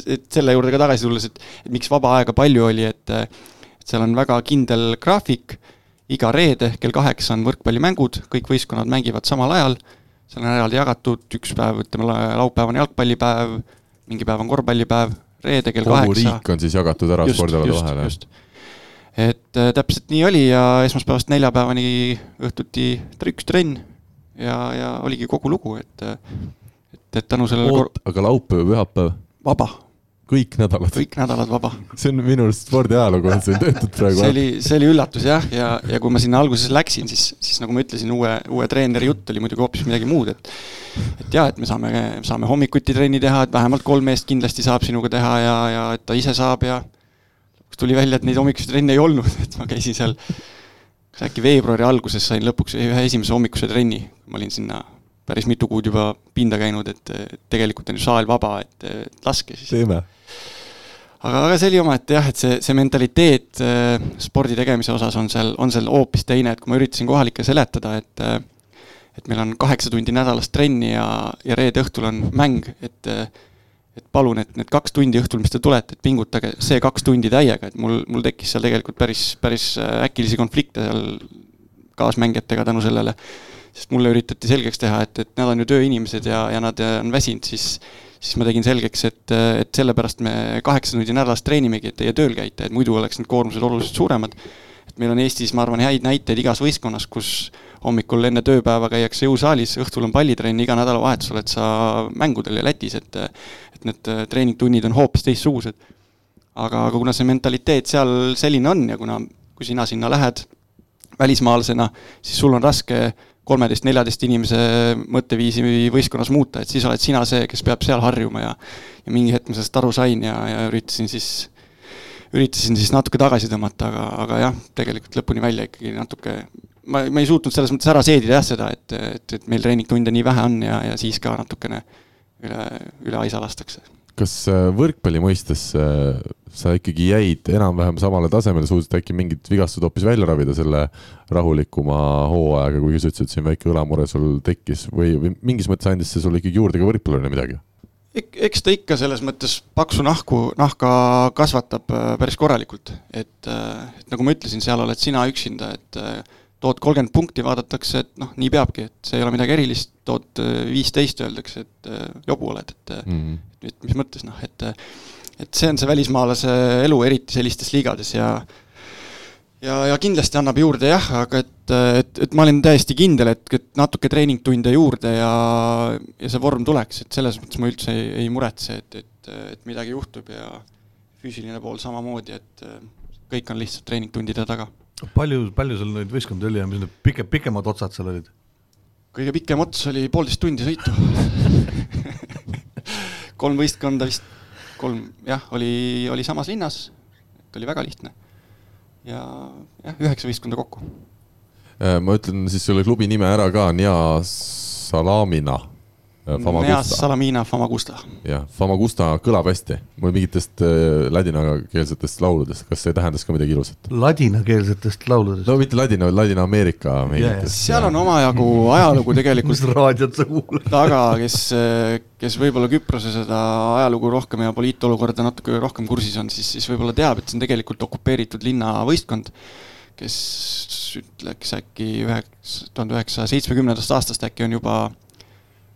et selle juurde ka tagasi tulles, et, et miks vaba aega palju oli, et et seal on väga kindel graafik, iga reede kell kaheksa on võrkpallimängud, kõik võistkonnad mängivad samal ajal, seal on eraldi jagatud, üks päev, ütleme laupäev on jalgpallipäev, mingi päev on korvpallipäev, reede kell kogu kaheksa. riik on siis jagatud ära spordialade vahele? just, et äh, täpselt nii oli ja esmaspäevast neljapäevani õhtuti üks trenn ja, ja oligi kogu lugu, et et, et tänu sellele oot, aga laupäev, pühapäev? vaba. kõik nädalad? kõik nädalad vaba. see on minu arust spordiajalugu on siin tehtud praegu. see oli, see oli üllatus jah, ja, ja kui ma sinna alguses läksin, siis, siis nagu ma ütlesin, uue, uue treeneri jutt oli muidugi hoopis midagi muud, et et jaa, et me saame, saame hommikuti trenni teha, et vähemalt kolm meest kindlasti saab sinuga teha ja, ja et ta ise saab ja tuli välja, et neid hommikuseid trenne ei olnud, et ma käisin seal, kas äkki veebruari alguses sain lõpuks ühe esimese hommikuse trenni, ma olin sinna päris mitu kuud juba pinda käinud, et tegelikult on ju saal vaba, et, laske siis. teeme. aga, aga see oli omaette jah, et see, see mentaliteet äh, spordi tegemise osas on seal, on seal hoopis teine, et kui ma üritasin kohalikele seletada, et äh, et meil on kaheksa tundi nädalas trenni ja, ja reede õhtul on mäng, et äh, et palun, et need kaks tundi õhtul, mis te tulete, et pingutage see kaks tundi täiega, et mul, mul tekkis seal tegelikult päris, päris äh, äkilisi konflikte seal kaasmängijatega tänu sellele. sest mulle üritati selgeks teha, et, et nad on ju tööinimesed ja, ja nad äh, on väsinud, siis siis ma tegin selgeks, et, äh, et sellepärast me kaheksa tundi nädalas treenimegi, et teie tööl käite, et muidu oleks need koormused oluliselt suuremad. et meil on Eestis, ma arvan, häid näiteid igas võistkonnas, kus hommikul enne tööpäeva käiakse jõusaalis, õhtul on pallitrenn, iga nädalavahetus oled sa mängudel ja Lätis, et et need äh, treeningtunnid on hoopis teistsugused. aga, aga kuna see mentaliteet seal selline on ja kuna, kui sina sinna lähed välismaalasena, siis sul on raske kolmeteist-neljateist inimese mõtteviisi võistkonnas muuta, et siis oled sina see, kes peab seal harjuma ja ja mingi hetk ma sellest aru sain ja, ja üritasin siis, üritasin siis natuke tagasi tõmmata, aga, aga jah, tegelikult lõpuni välja ikkagi natuke ma, ma ei suutnud selles mõttes ära seedida jah seda, et, et, et meil treeningtunde nii vähe on ja, ja siis ka natukene üle, üle aisa lastakse. kas äh, võrkpalli mõistes äh, sa ikkagi jäid enam-vähem samale tasemele, suutsid äkki mingid vigastused hoopis välja ravida selle rahulikuma hooajaga, kuigi sa ütlesid, et siin väike õlamure sul tekkis või, või mingis mõttes andis see sulle ikkagi juurde ka võrkpallile midagi? eks ta ikka selles mõttes paksu nahku, nahka kasvatab äh, päris korralikult, et, et nagu ma ütlesin, seal oled sina üksinda, et tood kolmkümmend punkti, vaadatakse, et noh, nii peabki, et see ei ole midagi erilist, tood äh, viisteist, öeldakse, et äh, jobu oled, et mm -hmm. et mis mõttes noh, et et see on see välismaalase elu, eriti sellistes liigades ja ja, ja kindlasti annab juurde jah, aga et, et, et ma olin täiesti kindel, et, et natuke treeningtunde juurde ja, ja see vorm tuleks, et selles mõttes ma üldse ei, ei muretse, et, et, et midagi juhtub ja füüsiline pool samamoodi, et kõik on lihtsalt treeningtundide taga palju, palju sul neid võistkondi oli ja mis need pike, pikemad otsad seal olid? kõige pikem ots oli poolteist tundi sõitu <laughs> kolm võistkonda vist, kolm, jah, oli, oli samas linnas, et oli väga lihtne. ja jah, üheksa võistkonda kokku. Äh, ma ütlen siis selle klubi nime ära ka, Nia Salamina Äh, Meas Salamina Famagusta. jah, Famagusta kõlab hästi, mul mingitest äh, ladinakeelsetest lauludest, kas see tähendas ka midagi ilusat? ladinakeelsetest lauludest? no mitte ladina, vaid Ladina-Ameerika mingitest. seal on omajagu ajalugu tegelikult mis raadiot sa kuulad? taga, kes, kes võib-olla Küprose seda ajalugu rohkem ja poliitolukorda natuke rohkem kursis on, siis, siis võib-olla teab, et see on tegelikult okupeeritud linna võistkond, kes ütleks äkki üheksa, tuhande üheksasaja seitsmekümnendast aastast äkki on juba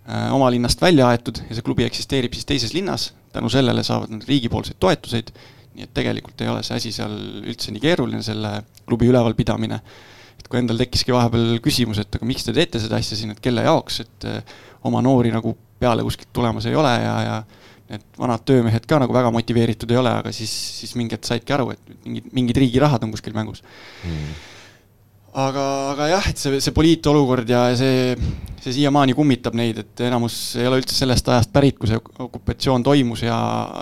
oma linnast välja aetud ja see klubi eksisteerib siis teises linnas, tänu sellele saavad nad riigipoolseid toetuseid, nii et tegelikult ei ole see asi seal üldse nii keeruline, selle klubi ülevalpidamine. et kui endal tekkiski vahepeal küsimus, et aga miks te teete seda asja siin, et kelle jaoks, et äh, oma noori nagu peale kuskilt tulemas ei ole ja, ja need vanad töömehed ka nagu väga motiveeritud ei ole, aga siis, siis mingi hetk saidki aru, et mingid, mingid riigi rahad on kuskil mängus. Mm aga, aga jah, et see, see poliitolukord ja see, see siiamaani kummitab neid, et enamus ei ole üldse sellest ajast pärit, kui see okupatsioon toimus ja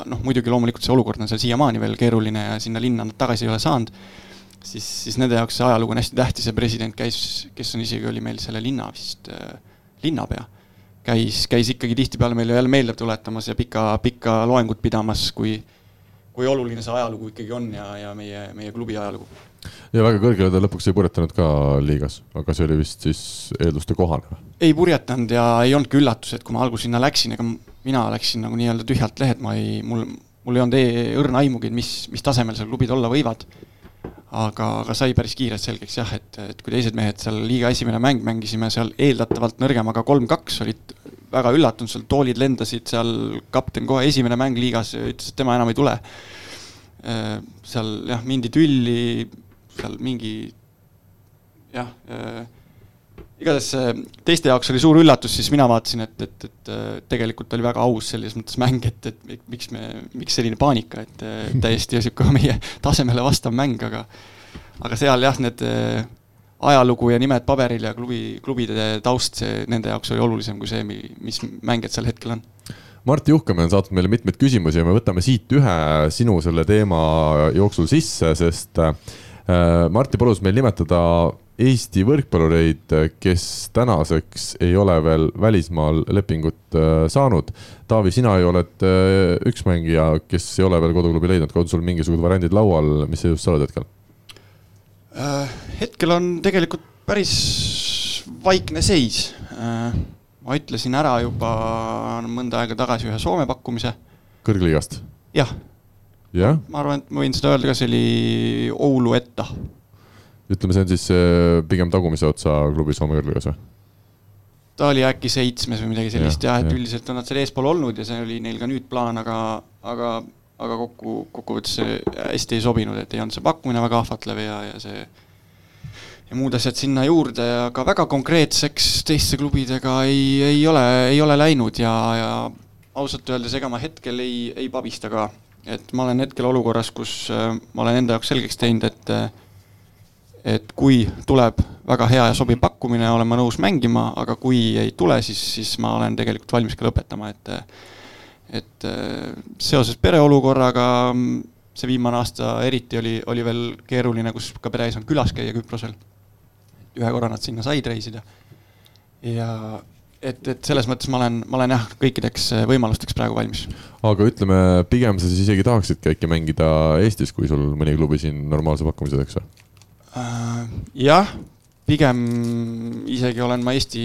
noh, muidugi loomulikult see olukord on seal siiamaani veel keeruline ja sinna linna nad tagasi ei ole saanud, siis, siis nende jaoks see ajalugu on hästi tähtis ja president käis, kes on isegi, oli meil selle linna vist äh, linnapea, käis, käis ikkagi tihtipeale meile jälle meelde tuletamas ja pika, pikka loengut pidamas, kui kui oluline see ajalugu ikkagi on ja, ja meie, meie klubi ajalugu. ja väga kõrgele ta lõpuks ei purjetanud ka liigas, aga see oli vist siis eelduste kohane või? ei purjetanud ja ei olnudki üllatus, et kui ma algul sinna läksin, ega mina läksin nagu nii-öelda tühjalt lehelt, ma ei, mul, mul ei olnud e õrna aimugi, mis, mis tasemel seal klubid olla võivad. Aga, aga sai päris kiirelt selgeks jah, et, et kui teised mehed seal liiga esimene mäng mängisime seal eeldatavalt nõrgemaga kolm-kaks, olid väga üllatunud, seal toolid lendasid, seal kapten kohe esimene mäng liigas ütles, et tema enam ei tule. Äh, seal jah, mindi tülli, seal mingi jah äh, igatahes teiste jaoks oli suur üllatus, siis mina vaatasin, et, et, et tegelikult oli väga aus selles mõttes mäng, et, et miks me, miks selline paanika, et <laughs> täiesti niisugune meie tasemele vastav mäng, aga aga seal jah, need ajalugu ja nimed paberil ja klubi, klubide taust, see nende jaoks oli olulisem kui see, mis mängijad sel hetkel on. Martti Juhkamäe on saatnud meile mitmeid küsimusi ja me võtame siit ühe sinu selle teema jooksul sisse, sest äh, Martti palus meil nimetada Eesti võrkpallureid, kes tänaseks ei ole veel välismaal lepingut äh, saanud. Taavi, sina ju oled äh, üks mängija, kes ei ole veel koduklubi leidnud, on sul mingisugused variandid laual, mis seisus sa oled hetkel? Äh, hetkel on tegelikult päris vaikne seis. ma ütlesin ära juba mõnda aega tagasi ühe Soome pakkumise. kõrgliigast? jah ja?. ma arvan, et ma võin seda öelda ka, see oli Oulu Etta ütleme, see on siis äh, pigem tagumise otsa klubi Soome kõrgligas või? ta oli äkki seitsmes või midagi sellist ja, jah, et ja. üldiselt on nad seal eespool olnud ja see oli neil ka nüüd plaan, aga, aga, aga kokku, kokkuvõttes see hästi ei sobinud, et ei olnud see pakkumine väga ahvatlev ja, ja see ja muud asjad sinna juurde, aga väga konkreetseks teiste klubidega ei, ei ole, ei ole läinud ja, ja ausalt öeldes, ega ma hetkel ei, ei pabista ka. et ma olen hetkel olukorras, kus äh, ma olen enda jaoks selgeks teinud, et äh, et kui tuleb väga hea ja sobiv pakkumine, olen ma nõus mängima, aga kui ei tule, siis, siis ma olen tegelikult valmis ka lõpetama, et et seoses pereolukorraga see viimane aasta eriti oli, oli veel keeruline, kus ka pere ei saanud külas käia Küprosel. ühe korra nad sinna said reisida. ja et, et selles mõttes ma olen, ma olen jah, kõikideks võimalusteks praegu valmis. aga ütleme, pigem sa siis isegi tahaksidki äkki mängida Eestis, kui sul mõni klubi siin normaalse pakkumise teeks või? Äh, jah, pigem isegi olen ma Eesti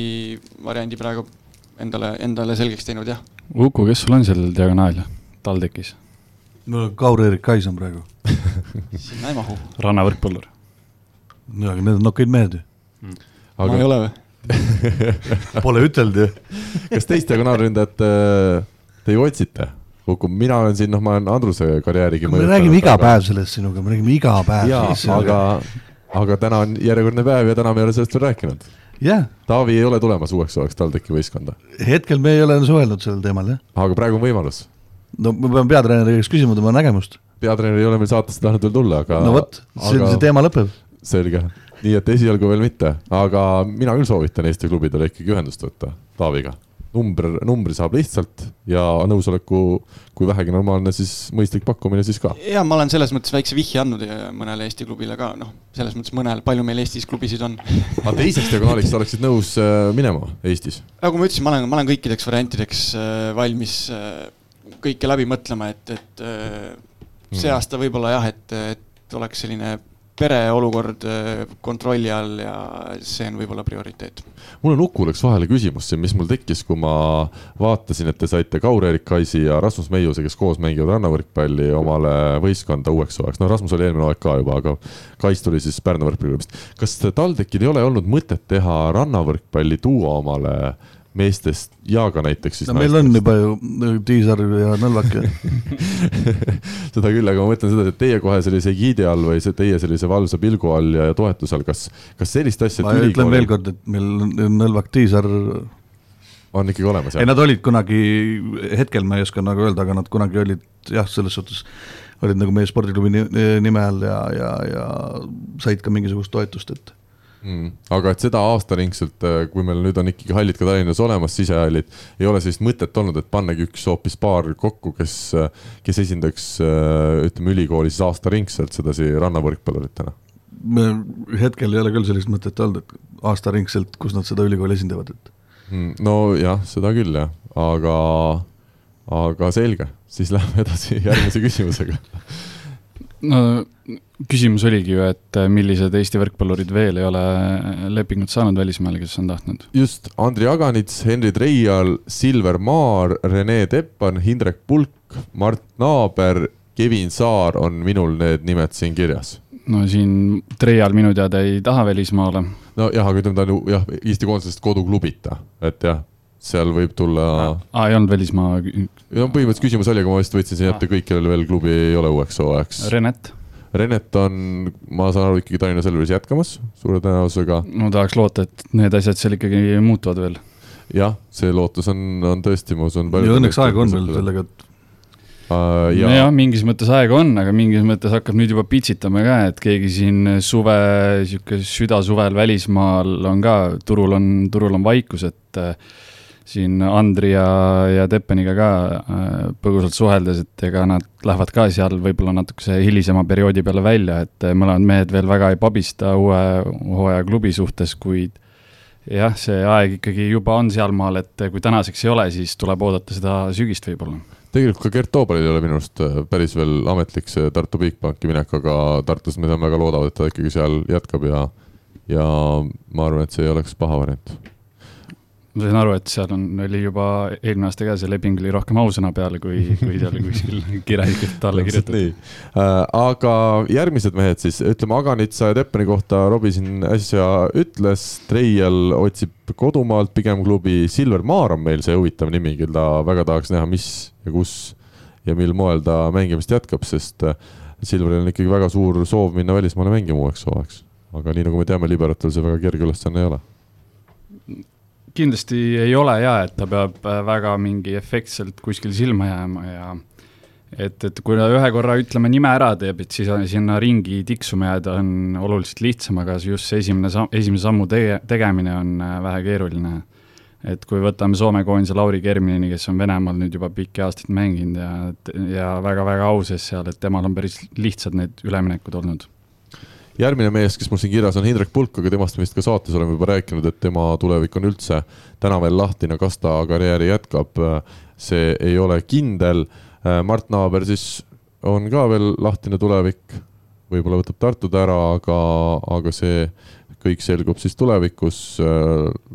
variandi praegu endale, endale selgeks teinud, jah. Uku, kes sul on seal diagonaal, TalTechis? no Kaur-Erik Kais on praegu <laughs> sinna ei mahu. rannavõrkpallur. no aga need on nokaid mehed ju mm.. aga ma ei ole või <laughs> Pole ütelnud ju kas teist diagonaalründajat äh, te ju otsite? Uku, mina olen siin, noh, ma olen Andruse karjäärigi me räägime iga päev sellest sinuga, me räägime iga päev. jaa, aga aga täna on järjekordne päev ja täna me ei ole sellest veel rääkinud. jah. Taavi ei ole tulemas uueks suveks TalTechi võistkonda. hetkel me ei ole suhelnud sellel teemal, jah. aga praegu on võimalus. no ma pean peatreeneri käest küsima tema nägemust. peatreener ei ole meil saatesse tahtnud veel tulla, aga. no vot, see, see teema lõpeb. selge, nii et esialgu veel mitte, aga mina küll soovitan Eesti klubidele ikkagi ühendust võtta Taaviga number, numbri saab lihtsalt ja nõusoleku, kui vähegi normaalne, siis mõistlik pakkumine siis ka. ja ma olen selles mõttes väikse vihje andnud mõnele Eesti klubile ka, noh, selles mõttes mõnel, palju meil Eestis klubisid on aga teiseks diagonaaliks sa oleksid nõus äh, minema Eestis? nagu ma ütlesin, ma olen, ma olen kõikideks variantideks äh, valmis äh, kõike läbi mõtlema, et, et see hmm. aasta võib-olla jah, et, et oleks selline pere olukord äh, kontrolli all ja see on võib-olla prioriteet. mul on Ukule üks vahele küsimus siin, mis mul tekkis, kui ma vaatasin, et te saite Kaur-Erik Kaisi ja Rasmus Meiuse, kes koos mängivad rannavõrkpalli omale võistkonda uueks hooajaks. no Rasmus oli eelmine hooaeg ka juba, aga Kais tuli siis Pärnu võrkpalliklubist. kas TalTechil ei ole olnud mõtet teha rannavõrkpalli duo omale meestest ja ka näiteks siis no meil on juba ju Tiisar ja Nõlvak <laughs> seda küll, aga ma mõtlen seda, et teie kohe sellise egiidi all või see teie sellise valvsa pilgu all ja, ja toetuse all, kas, kas sellist asja ma ütlen veel kord, et meil Nõlvak, Tiisar on ikkagi olemas, jah? ei, nad olid kunagi, hetkel ma ei oska nagu öelda, aga nad kunagi olid jah, selles suhtes olid nagu meie spordiklubi nime all ja, ja, ja said ka mingisugust toetust, et mm.. aga et seda aastaringselt, äh, kui meil nüüd on ikkagi hallid ka Tallinnas olemas, sisehallid, ei ole sellist mõtet olnud, et pannagi üks hoopis paar kokku, kes, äh, kes esindaks äh, ütleme ülikooli siis aastaringselt sedasi rannavõrkpalluritena? hetkel ei ole küll sellist mõtet olnud, et aastaringselt, kus nad seda ülikooli esindavad, et Mm, nojah, seda küll jah, aga, aga selge, siis lähme edasi järgmise küsimusega. <laughs> no küsimus oligi ju, et millised Eesti võrkpallurid veel ei ole lepingut saanud välismaale, kes on tahtnud? just, Andri Aganits, Henri Treial, Silver Maar, Rene Teppan, Hindrek Pulk, Mart Naaber, Kevin Saar on minul need nimed siin kirjas no siin Treial minu teada ei taha välismaale. nojah, aga ütleme, ta on ju jah, Eesti koondisest koduklubita, et jah, seal võib tulla. aa, ei olnud välismaa. no põhimõtteliselt küsimus oli, aga ma vist võtsin siin ette kõik, kellel veel klubi ei ole uueks hooajaks. Renet. Renet on, ma saan aru, ikkagi Tallinna Selveris jätkamas suure tõenäosusega. no tahaks loota, et need asjad seal ikkagi muutuvad veel. jah, see lootus on, on tõesti, ma usun. ja õnneks aega on veel sellega, et uh,. Ja... nojah, mingis mõttes aega on, aga mingis mõttes hakkab nüüd juba pitsitama ka, et keegi siin suve, sihuke südasuvel välismaal on ka, turul on, turul on vaikus, et uh, siin Andri ja, ja Teppeniga ka äh, põgusalt suheldes, et ega nad lähevad ka seal võib-olla natukese hilisema perioodi peale välja, et mõlemad mehed veel väga ei pabista uue hooaja klubi suhtes, kuid jah, see aeg ikkagi juba on sealmaal, et kui tänaseks ei ole, siis tuleb oodata seda sügist võib-olla. Tegelikult ka Gert Toobalil ei ole minu arust äh, päris veel ametlik see Tartu Bigbanki minek, aga Tartus me teame väga loodavad, et ta ikkagi seal jätkab ja, ja ma arvan, et see ei oleks paha variant ma sain aru, et seal on, oli juba eelmine aasta ka see leping oli rohkem ausõna peal, kui, kui seal kuskil <laughs> kirjalikult alla kirjutatud. Äh, aga järgmised mehed siis, ütleme Aganitsa ja Teppeni kohta Robbie siin äsja ütles, Treial otsib kodumaalt pigem klubi, Silver Maar on meil see huvitav nimi, keda väga tahaks näha, mis ja kus ja mil moel ta mängimist jätkab, sest äh, Silveril on ikkagi väga suur soov minna välismaale mängima uueks hooajaks. aga nii nagu me teame, liberatel see väga kerge ülesanne ei ole kindlasti ei ole ja, et ta peab äh, väga mingi efektselt kuskil silma jääma ja et, et kui ta ühe korra ütleme nime ära teeb, et siis sinna ringi tiksuma jääda on oluliselt lihtsam, aga just see esimene samm, esimese sammu tege-, tegemine on äh, vähe keeruline. et kui võtame Soome koondise Lauri Kerminini, kes on Venemaal nüüd juba pikki aastaid mänginud ja, ja väga-väga au sees seal, et temal on päris lihtsad need üleminekud olnud järgmine mees, kes mul siin kirjas on Hindrek Pulk, aga temast me vist ka saates oleme juba rääkinud, et tema tulevik on üldse täna veel lahtine, kas ta karjääri jätkab, see ei ole kindel. Mart Naaber siis on ka veel lahtine tulevik, võib-olla võtab Tartud ära, aga, aga see kõik selgub siis tulevikus.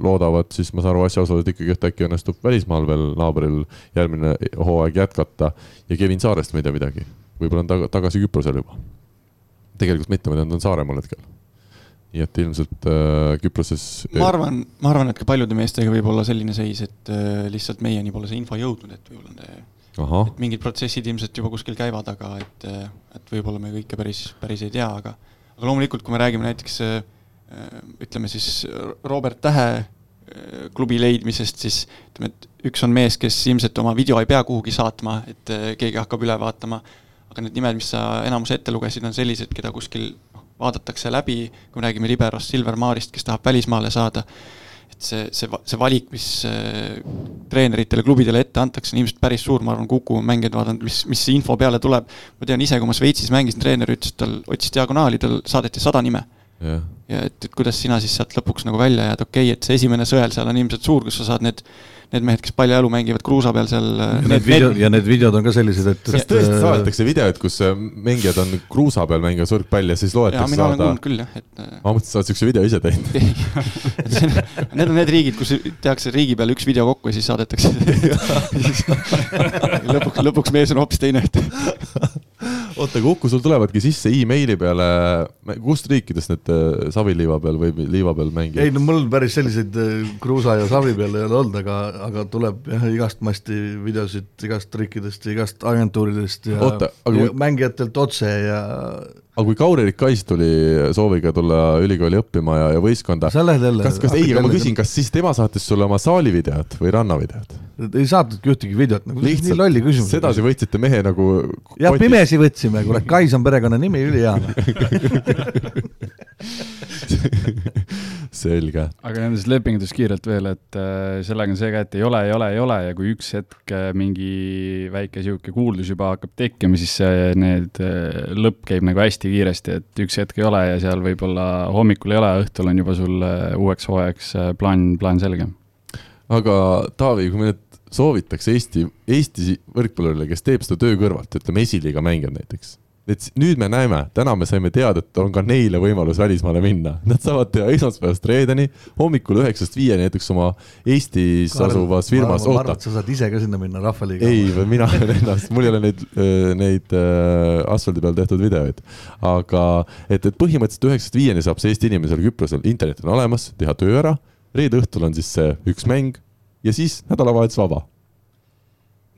loodavad siis, ma saan aru, asjaosalised ikkagi, et äkki õnnestub välismaal veel naabril järgmine hooaeg jätkata ja Kevin Saarest me ei tea midagi, võib-olla on ta tagasi Küprosel juba tegelikult mitte, ma tean, ta on Saaremaal hetkel. nii et ilmselt äh, Küproses. ma arvan, ma arvan, et ka paljude meestega võib olla selline seis, et äh, lihtsalt meieni pole see info jõudnud, et võib-olla need, et mingid protsessid ilmselt juba kuskil käivad, aga et, äh, et võib-olla me kõike päris, päris ei tea, aga, aga loomulikult, kui me räägime näiteks äh, ütleme siis Robert Tähe äh, klubi leidmisest, siis ütleme, et üks on mees, kes ilmselt oma video ei pea kuhugi saatma, et äh, keegi hakkab üle vaatama aga need nimed, mis sa enamus ette lugesid, on sellised, keda kuskil vaadatakse läbi, kui me räägime Liberost, Silver Maarist, kes tahab välismaale saada, et see, see, see valik, mis äh, treeneritele, klubidele ette antakse, on ilmselt päris suur, ma arvan, Kuku mängijaid vaadanud, mis, mis info peale tuleb, ma tean ise, kui ma Šveitsis mängisin, treener ütles, et tal otsis diagonaali, tal saadeti sada nime. Yeah.. ja et, et kuidas sina siis sealt lõpuks nagu välja jääd, okei okay,, et see esimene sõel seal on ilmselt suur, kus sa saad need need mehed, kes paljajalu mängivad kruusa peal seal. Need videod ja need videod on ka sellised, et. kas tõesti äh, saadetakse videoid, kus äh, mängijad on kruusa peal mängimas võrkpalli ja siis loetakse saada? mina olen kuulnud küll jah, et. Äh, ma mõtlesin, sa oled siukse video ise teinud <laughs> Need on need riigid, kus tehakse riigi peal üks video kokku ja siis saadetakse <laughs> <laughs> lõpuks, lõpuks mees on hoopis teine, et oota, Kuku, sul tulevadki sisse emaili peale, kust riikidest need saviliiva peal või liiva peal mängijad? ei no mul päris selliseid kruusa ja savi peal ei ole olnud, aga aga tuleb jah, igast masti videosid igast riikidest ja igast agentuuridest ja, Oota, aga... ja mängijatelt otse ja aga kui Kauri Rikais tuli sooviga tulla ülikooli õppima ja, ja võistkonda, kas, kas, ei, aga ma küsin, kas siis tema saatis sulle oma saalivideot või rannavideot? ei saatnudki ühtegi videot, nagu lihtsalt nii lolli küsimus. sedasi võtsite mehe nagu jah, pimesi võtsime, kuule, Kais on perekonnanimi, ülihea <laughs> <laughs> selge. aga nendest lepingutest kiirelt veel, et äh, sellega on see ka, et ei ole, ei ole, ei ole ja kui üks hetk äh, mingi väike sihuke kuuldus juba hakkab tekkima, siis see, need äh, lõpp käib nagu hästi kiiresti, et üks hetk ei ole ja seal võib-olla hommikul ei ole, õhtul on juba sul uueks hooajaks plaan, plaan selge aga Taavi, kui me nüüd soovitaks Eesti, Eesti võrkpallurile, kes teeb seda töö kõrvalt, ütleme esiliiga mängijad näiteks et nüüd me näeme, täna me saime teada, et on ka neile võimalus välismaale minna. Nad saavad teha esmaspäevast reedeni hommikul üheksast viieni näiteks oma Eestis Kaarel, asuvas firmas. ma arvan, et sa saad ise ka sinna minna Rahvaliiga. ei, mina olen ennast, mul ei ole neid, neid äh, asfaldi peal tehtud videoid. aga et, et põhimõtteliselt üheksast viieni saab see Eesti inimene seal Küprosel, internet on olemas, teha töö ära. reede õhtul on siis see üks mäng ja siis nädalavahetus vaba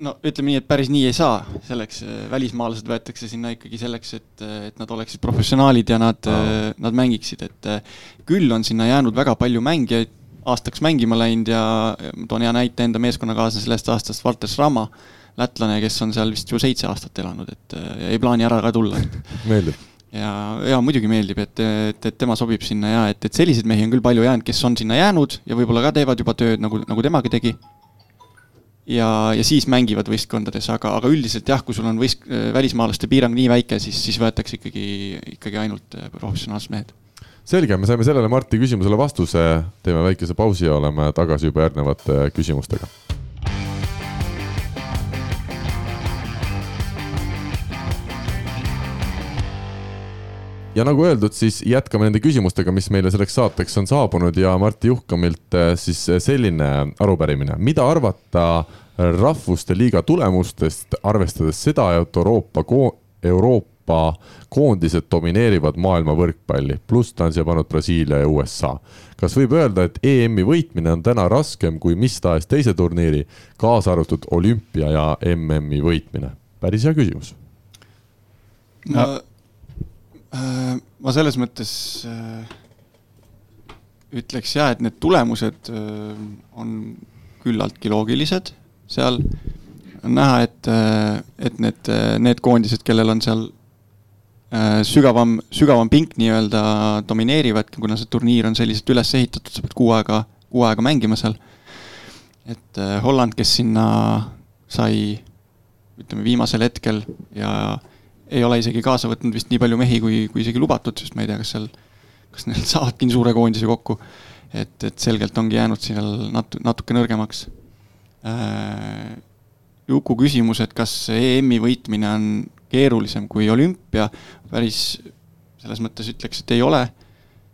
no ütleme nii, et päris nii ei saa, selleks äh, välismaalased võetakse sinna ikkagi selleks, et, äh, et nad oleksid professionaalid ja nad oh., nad mängiksid, et küll on sinna jäänud väga palju mängijaid, aastaks mängima läinud ja toon hea näite enda meeskonnakaaslase sellest aastast, Valter Sramma, lätlane, kes on seal vist ju seitse aastat elanud, et ei plaani ära ka tulla. <laughs> meeldib ja, ja muidugi meeldib, et, et, et tema sobib sinna ja et, et selliseid mehi on küll palju jäänud, kes on sinna jäänud ja võib-olla ka teevad juba tööd, nagu, nagu temagi tegi ja, ja siis mängivad võistkondades, aga, aga üldiselt jah, kui sul on võist-, välismaalaste piirang nii väike, siis, siis võetakse ikkagi, ikkagi ainult äh, professionaalsed mehed. selge, me saime sellele Marti küsimusele vastuse, teeme väikese pausi ja oleme tagasi juba järgnevate küsimustega ja nagu öeldud, siis jätkame nende küsimustega, mis meile selleks saateks on saabunud ja Martti Juhkamilt eh, siis selline arupärimine. mida arvata rahvuste liiga tulemustest, arvestades seda, et Euroopa ko-, Euroopa koondised domineerivad maailma võrkpalli, pluss ta on siia pannud Brasiilia ja USA. kas võib öelda, et EM-i võitmine on täna raskem kui mis tahes teise turniiri, kaasa arvatud olümpia ja MM-i võitmine? päris hea küsimus. no Äh, ma selles mõttes äh, ütleks ja, et need tulemused äh, on küllaltki loogilised seal. on näha, et, et need, need koondised, kellel on seal sügavam, sügavam pink nii-öelda domineerivad, kuna see turniir on selliselt üles ehitatud, sa pead kuu aega, kuu aega mängima seal. et Holland, kes sinna sai ütleme viimasel hetkel ja ei ole isegi kaasa võtnud vist nii palju mehi, kui, kui isegi lubatud, sest ma ei tea, kas seal, kas neil <laughs> saavadki nii suure koondise kokku. et, et selgelt ongi jäänud seal nat-, natuke nõrgemaks äh,. Juku küsimus, et kas EM-i võitmine on keerulisem kui olümpia, päris selles mõttes ütleks, et ei ole,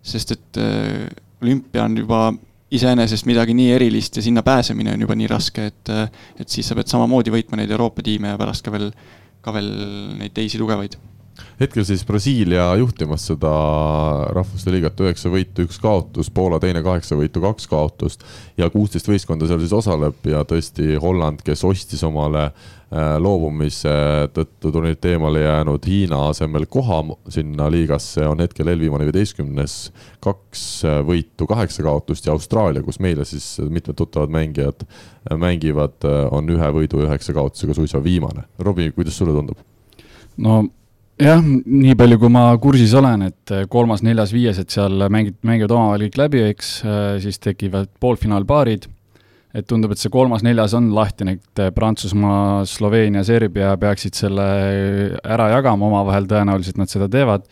sest et äh, olümpia on juba iseenesest midagi nii erilist ja sinna pääsemine on juba nii raske, et, äh, et siis sa pead samamoodi võitma neid Euroopa tiime ja pärast ka veel ka veel neid teisi tugevaid hetkel siis Brasiilia juhtimas seda rahvuste liigat, üheksa võitu, üks kaotus, Poola teine kaheksa võitu, kaks kaotust ja kuusteist võistkonda seal siis osaleb ja tõesti Holland, kes ostis omale äh, loobumise tõttu turniirilt eemale jäänud Hiina asemel koha sinna liigasse, on hetkel eelviimane viieteistkümnes, kaks äh, võitu, kaheksa kaotust ja Austraalia, kus meile siis mitmed tuttavad mängijad äh, mängivad, on ühe võidu üheksa kaotusega suisa viimane. Robbie, kuidas sulle tundub? no jah, nii palju, kui ma kursis olen, et äh, kolmas, neljas, viies, et seal mängid, mängivad omavahel kõik läbi, eks, äh, siis tekivad poolfinaalpaarid, et tundub, et see kolmas-neljas on lahtine, et äh, Prantsusmaa, Sloveenia, Serbia peaksid selle ära jagama omavahel, tõenäoliselt nad seda teevad,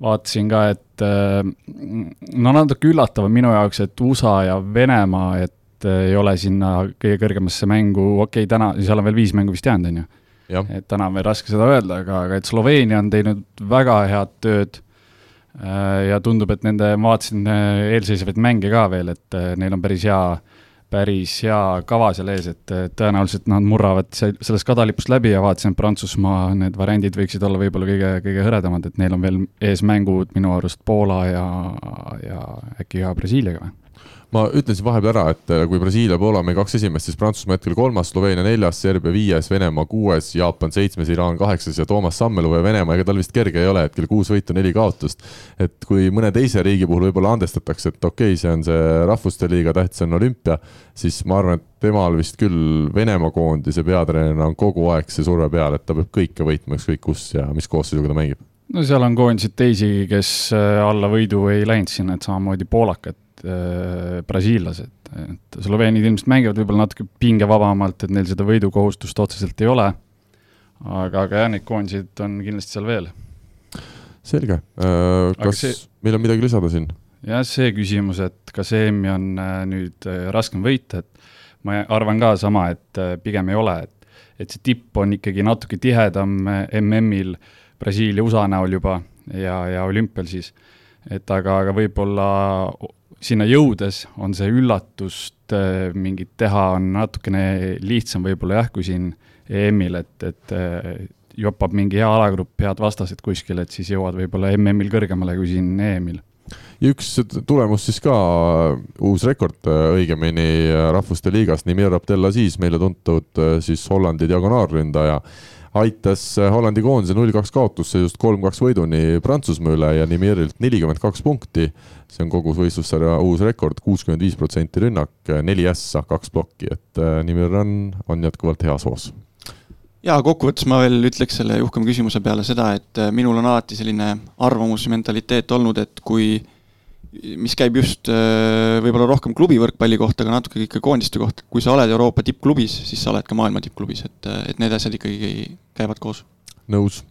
vaatasin ka, et no natuke üllatav on minu jaoks, et USA ja Venemaa, et ei ole sinna kõige kõrgemasse mängu, okei okay,, täna, seal on veel viis mängu vist jäänud, on ju et täna on veel raske seda öelda, aga, aga et Sloveenia on teinud väga head tööd äh, ja tundub, et nende, ma vaatasin äh, eelseisvaid mänge ka veel, et äh, neil on päris hea, päris hea kava seal ees, et tõenäoliselt nad murravad sellest kadalipust läbi ja vaatasin, et Prantsusmaa need variandid võiksid olla võib-olla kõige, kõige hõredamad, et neil on veel ees mängud minu arust Poola ja, ja äkki ka Brasiiliaga või? Ma ütlesin vahepeal ära, et äh, kui Brasiilia, Poola meie kaks esimest, siis Prantsusmaa hetkel kolmas, Sloveenia neljas, Serbia viies, Venemaa kuues, Jaapan seitsmes, Iraan kaheksas ja Toomas Sammelu ja Venemaa, ega tal vist kerge ei ole hetkel, kuus võitu, neli kaotust. et kui mõne teise riigi puhul võib-olla andestatakse, et okei okay,, see on see rahvuste liiga, tähtis on olümpia, siis ma arvan, et temal vist küll Venemaa koondise peatreenerina on kogu aeg see surve peal, et ta peab kõike võitma, ükskõik kus ja mis koosseisuga ta mängib no seal on koondiseid teisi, kes äh, alla võidu ei läinud sinna, et samamoodi poolakad brasiillased, et sloveenid ilmselt mängivad võib-olla natuke pingevabamalt, et neil seda võidukohustust otseselt ei ole. aga, aga jah, neid koondiseid on kindlasti seal veel. selge äh,, kas see... meil on midagi lisada siin? jah, see küsimus, et kas EM-i on äh, nüüd äh, raskem võita, et ma arvan ka sama, et pigem ei ole, et et see tipp on ikkagi natuke tihedam MM-il Brasiilia, USA näol juba ja, ja olümpial siis. et aga, aga võib-olla sinna jõudes on see üllatust äh, mingit teha on natukene lihtsam võib-olla jah, kui siin EM-il, et, et äh, jopab mingi hea alagrupp, head vastased kuskil, et siis jõuad võib-olla MM-il kõrgemale kui siin EM-il ja üks tulemus siis ka, uus rekord õigemini Rahvuste Liigast, Nimir Abdelaziz, meile tuntud siis Hollandi diagonaalründaja, aitas Hollandi koondise null kaks kaotusse just kolm-kaks võiduni Prantsusmaa üle ja Nimirilt nelikümmend kaks punkti. see on kogu võistlussarja uus rekord, kuuskümmend viis protsenti rünnak, neli ässa, kaks plokki, et Nimir on, on jätkuvalt heas hoos ja kokkuvõttes ma veel ütleks selle uhkema küsimuse peale seda, et äh, minul on alati selline arvamusmentaliteet olnud, et kui mis käib just äh, võib-olla rohkem klubi võrkpalli kohta, aga natuke ikka koondiste kohta, kui sa oled Euroopa tippklubis, siis sa oled ka maailma tippklubis, et, äh, et need asjad ikkagi käivad koos. nõus.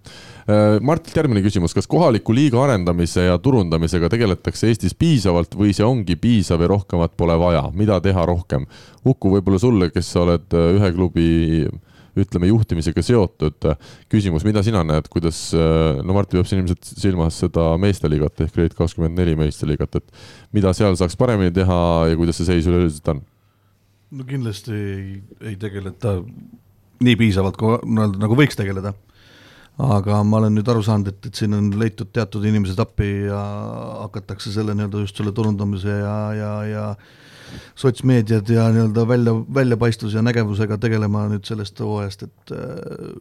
Martilt järgmine küsimus, kas kohaliku liiga arendamise ja turundamisega tegeletakse Eestis piisavalt või see ongi piisav ja rohkemat pole vaja, mida teha rohkem? Uku, võib-olla sulle, kes sa oled ühe klubi ütleme, juhtimisega seotud küsimus, mida sina näed, kuidas, no Martti peab siin ilmselt silmas seda meesteliigat ehk Grade kakskümmend neli meesteliigat, et mida seal saaks paremini teha ja kuidas see seis üleüldiselt on? no kindlasti ei, ei tegeleta nii piisavalt, kui nagu võiks tegeleda. aga ma olen nüüd aru saanud, et, et siin on leitud teatud inimesed appi ja hakatakse selle nii-öelda just selle turundamise ja, ja, ja sotsmeediad ja nii-öelda välja, väljapaistvuse ja nägevusega tegelema nüüd sellest hooajast, et äh,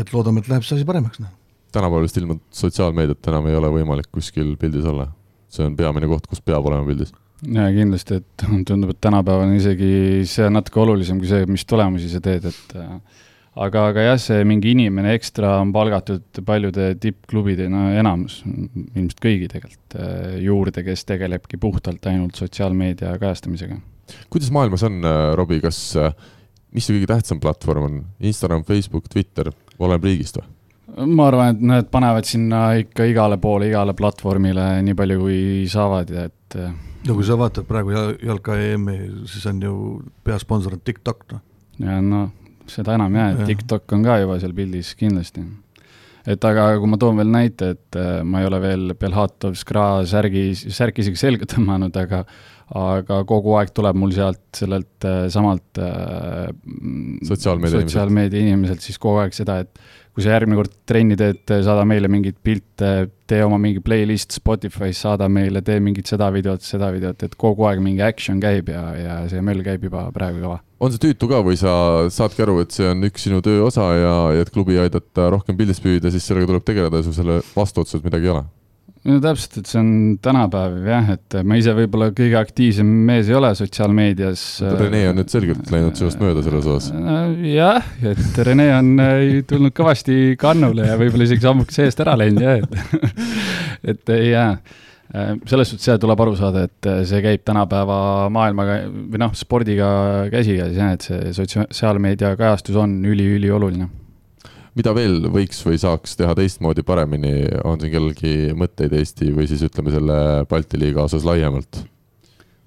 et loodame, et läheb see asi paremaks, noh. tänapäeval vist ilma sotsiaalmeediat enam ei ole võimalik kuskil pildis olla. see on peamine koht, kus peab olema pildis. jaa, kindlasti, et tundub, et tänapäeval on isegi see natuke olulisem kui see, mis tulemusi sa teed, et äh, aga, aga jah, see mingi inimene ekstra on palgatud paljude tippklubide, no enamus, ilmselt kõigi tegelikult, äh, juurde, kes tegelebki puhtalt ainult sotsiaalmeedia kajastamisega. kuidas maailmas on, äh, Robbie, kas, äh, mis see kõige tähtsam platvorm on, Instagram, Facebook, Twitter, oleneb riigist või? ma arvan, et nad panevad sinna ikka igale poole, igale platvormile nii palju, kui saavad ja et no kui sa vaatad praegu jalka EM-i, siis on ju peasponsor on TikTok, noh. ja no seda enam jah, et TikTok on ka juba seal pildis kindlasti. et aga kui ma toon veel näite, et äh, ma ei ole veel Belhatov Skra särgi, särki isegi selga <laughs> tõmmanud, aga aga kogu aeg tuleb mul sealt sellelt äh, samalt äh, sotsiaalmeedia sotsiaalmeedia inimeselt siis kogu aeg seda, et kui sa järgmine kord trenni teed, saada meile mingeid pilte, tee oma mingi playlist Spotify's, saada meile, tee mingit seda videot, seda videot, et kogu aeg mingi action käib ja, ja see möll käib juba praegu kõva. on see tüütu ka või sa saadki aru, et see on üks sinu töö osa ja, ja et klubi aidata rohkem pildist püüda, siis sellega tuleb tegeleda ja sul selle vastuotsused midagi ei ole? No täpselt, et see on tänapäev jah, et ma ise võib-olla kõige aktiivsem mees ei ole sotsiaalmeedias. Rene on nüüd selgelt läinud sinust mööda selles osas. jah, et Rene on äh, tulnud kõvasti kannule ja võib-olla isegi sammukese eest ära läinud jah, et <laughs> et jaa äh, selles suhtes jah, tuleb aru saada, et äh, see käib tänapäeva maailmaga või noh, spordiga käsikäes jah, et see sotsiaalmeedia kajastus on üli-ülioluline mida veel võiks või saaks teha teistmoodi paremini, on siin kellelgi mõtteid Eesti või siis ütleme selle Balti liiga osas laiemalt?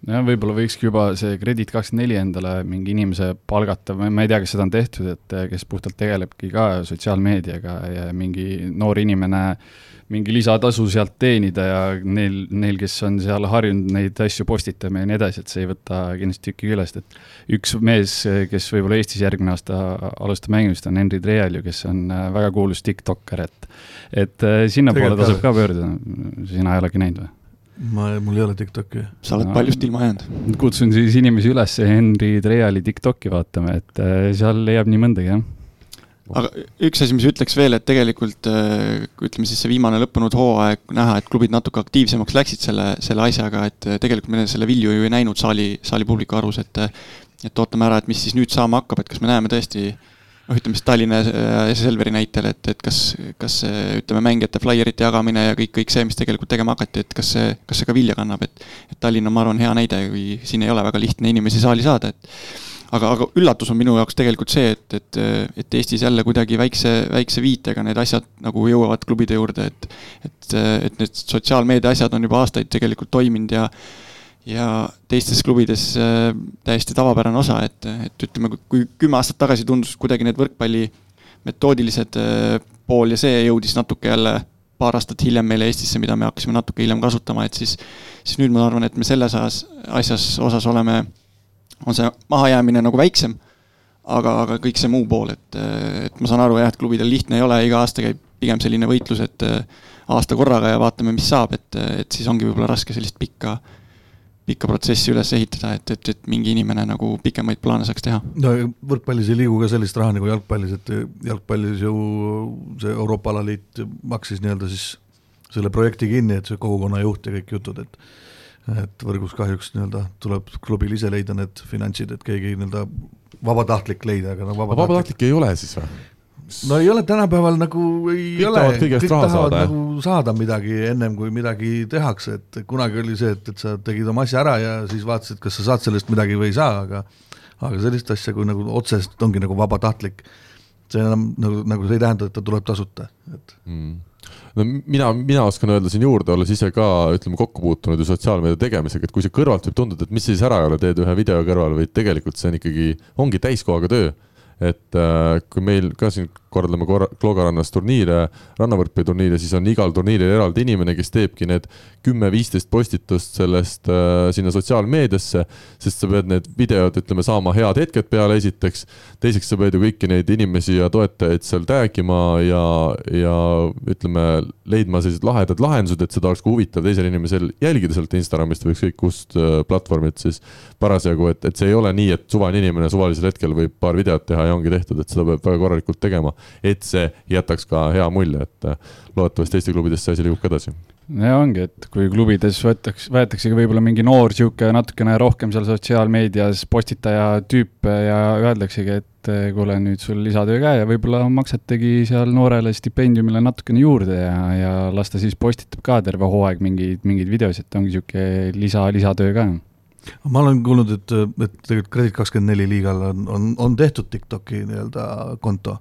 jah, võib-olla võikski juba see Kredit kakskümmend neli endale mingi inimese palgata, ma ei tea, kas seda on tehtud, et kes puhtalt tegelebki ka sotsiaalmeediaga ja mingi noor inimene äh, mingi lisatasu sealt teenida ja neil, neil, kes on seal harjunud neid asju postitama ja nii edasi, et see ei võta kindlasti tükki küljest, et üks mees, kes võib-olla Eestis järgmine aasta alustab mängimist, on Henri Treal ju, kes on äh, väga kuulus tiktokker, et et äh, sinnapoole tasub ka pöörduda, sina ei olegi näinud või? ma, mul ei ole TikTok'i. sa oled no, paljust ilma jäänud. kutsun siis inimesi üles Henri Treali TikTok'i vaatama, et äh, seal leiab nii mõndagi, jah aga üks asi, mis ütleks veel, et tegelikult äh, ütleme siis see viimane lõppenud hooaeg, näha, et klubid natuke aktiivsemaks läksid selle, selle asjaga, et äh, tegelikult me selle vilju ju ei näinud saali, saali publiku arvus, et äh, et ootame ära, et mis siis nüüd saama hakkab, et kas me näeme tõesti noh, ütleme siis Tallinna Selveri näitel, et, et kas, kas ütleme, mängijate flaierite jagamine ja kõik, kõik see, mis tegelikult tegema hakati, et kas see, kas see ka vilja kannab, et et Tallinn on, ma arvan, hea näide, kui siin ei ole väga lihtne inimesi saali saada, et aga, aga üllatus on minu jaoks tegelikult see, et, et, et Eestis jälle kuidagi väikse, väikse viitega need asjad nagu jõuavad klubide juurde, et et, et need sotsiaalmeedia asjad on juba aastaid tegelikult toiminud ja ja teistes klubides äh, täiesti tavapärane osa, et, et ütleme, kui kümme aastat tagasi tundus kuidagi need võrkpalli metoodilised äh, pool ja see jõudis natuke jälle paar aastat hiljem meile Eestisse, mida me hakkasime natuke hiljem kasutama, et siis, siis nüüd ma arvan, et me selles asjas, asjas osas oleme, on see mahajäämine nagu väiksem, aga, aga kõik see muu pool, et, et ma saan aru jah, et klubidel lihtne ei ole, iga aasta käib pigem selline võitlus, et aasta korraga ja vaatame, mis saab, et, et siis ongi võib-olla raske sellist pikka äh, pikka protsessi üles ehitada, et, et, et mingi inimene nagu pikemaid plaane saaks teha. no võrkpallis ei liigu ka sellist raha nagu jalgpallis, et jalgpallis ju see Euroopa alaliit maksis nii-öelda siis selle projekti kinni, et see kogukonna juht ja kõik jutud, et et võrgus kahjuks nii-öelda tuleb klubil ise leida need finantsid, et keegi nii-öelda vabatahtlik leida, aga no vabatahtlik, vabatahtlik ei ole siis või? no ei ole tänapäeval nagu ei kõik ole, kõik tahavad saada, nagu saada midagi ennem kui midagi tehakse, et kunagi oli see, et, et sa tegid oma asja ära ja siis vaatasid, kas sa saad sellest midagi või ei saa, aga aga sellist asja, kui nagu otsest ongi nagu vabatahtlik, see enam nagu, nagu see ei tähenda, et ta tuleb tasuta, et mm no mina, mina oskan öelda siin juurde, olles ise ka ütleme kokku puutunud ju sotsiaalmeedia tegemisega, et kui see kõrvalt võib tunduda, et mis siis ära ei ole, teed ühe video kõrval, vaid tegelikult see on ikkagi, ongi täiskohaga töö. Et äh, kui meil ka siin korraldame korra, Kloogarannas turniire, rannavõrkpalliturniire, siis on igal turniiril eraldi inimene, kes teebki need kümme-viisteist postitust sellest äh, sinna sotsiaalmeediasse, sest sa pead need videod, ütleme, saama head hetked peale esiteks, teiseks sa pead ju kõiki neid inimesi ja toetajaid seal tag ima ja, ja ütleme, leidma sellised lahedad lahendused, et seda oleks ka huvitav teisel inimesel jälgida sealt Instagramist või ükskõik kust äh, platvormilt siis parasjagu, et, et see ei ole nii, et suvaline inimene suvalisel hetkel võib paar videot teha ja ongi tehtud, et seda peab väga korralikult tegema, et see jätaks ka hea mulje, et äh, loodetavasti Eesti klubides see asi liigub ka edasi ja ongi, et kui klubides võetaks, võetaksegi võib-olla mingi noor sihuke natukene rohkem seal sotsiaalmeedias postitaja tüüp ja öeldaksegi, et äh, kuule, nüüd sul lisatöö ka ja võib-olla maksategi seal noorele stipendiumile natukene juurde ja, ja las ta siis postitab ka terve hooaeg mingeid, mingeid videosid, ongi sihuke lisa, lisatöö ka ma olen kuulnud, et, et tegelikult Kredit kakskümmend neli liigal on, on, on tehtud TikToki nii-öelda konto.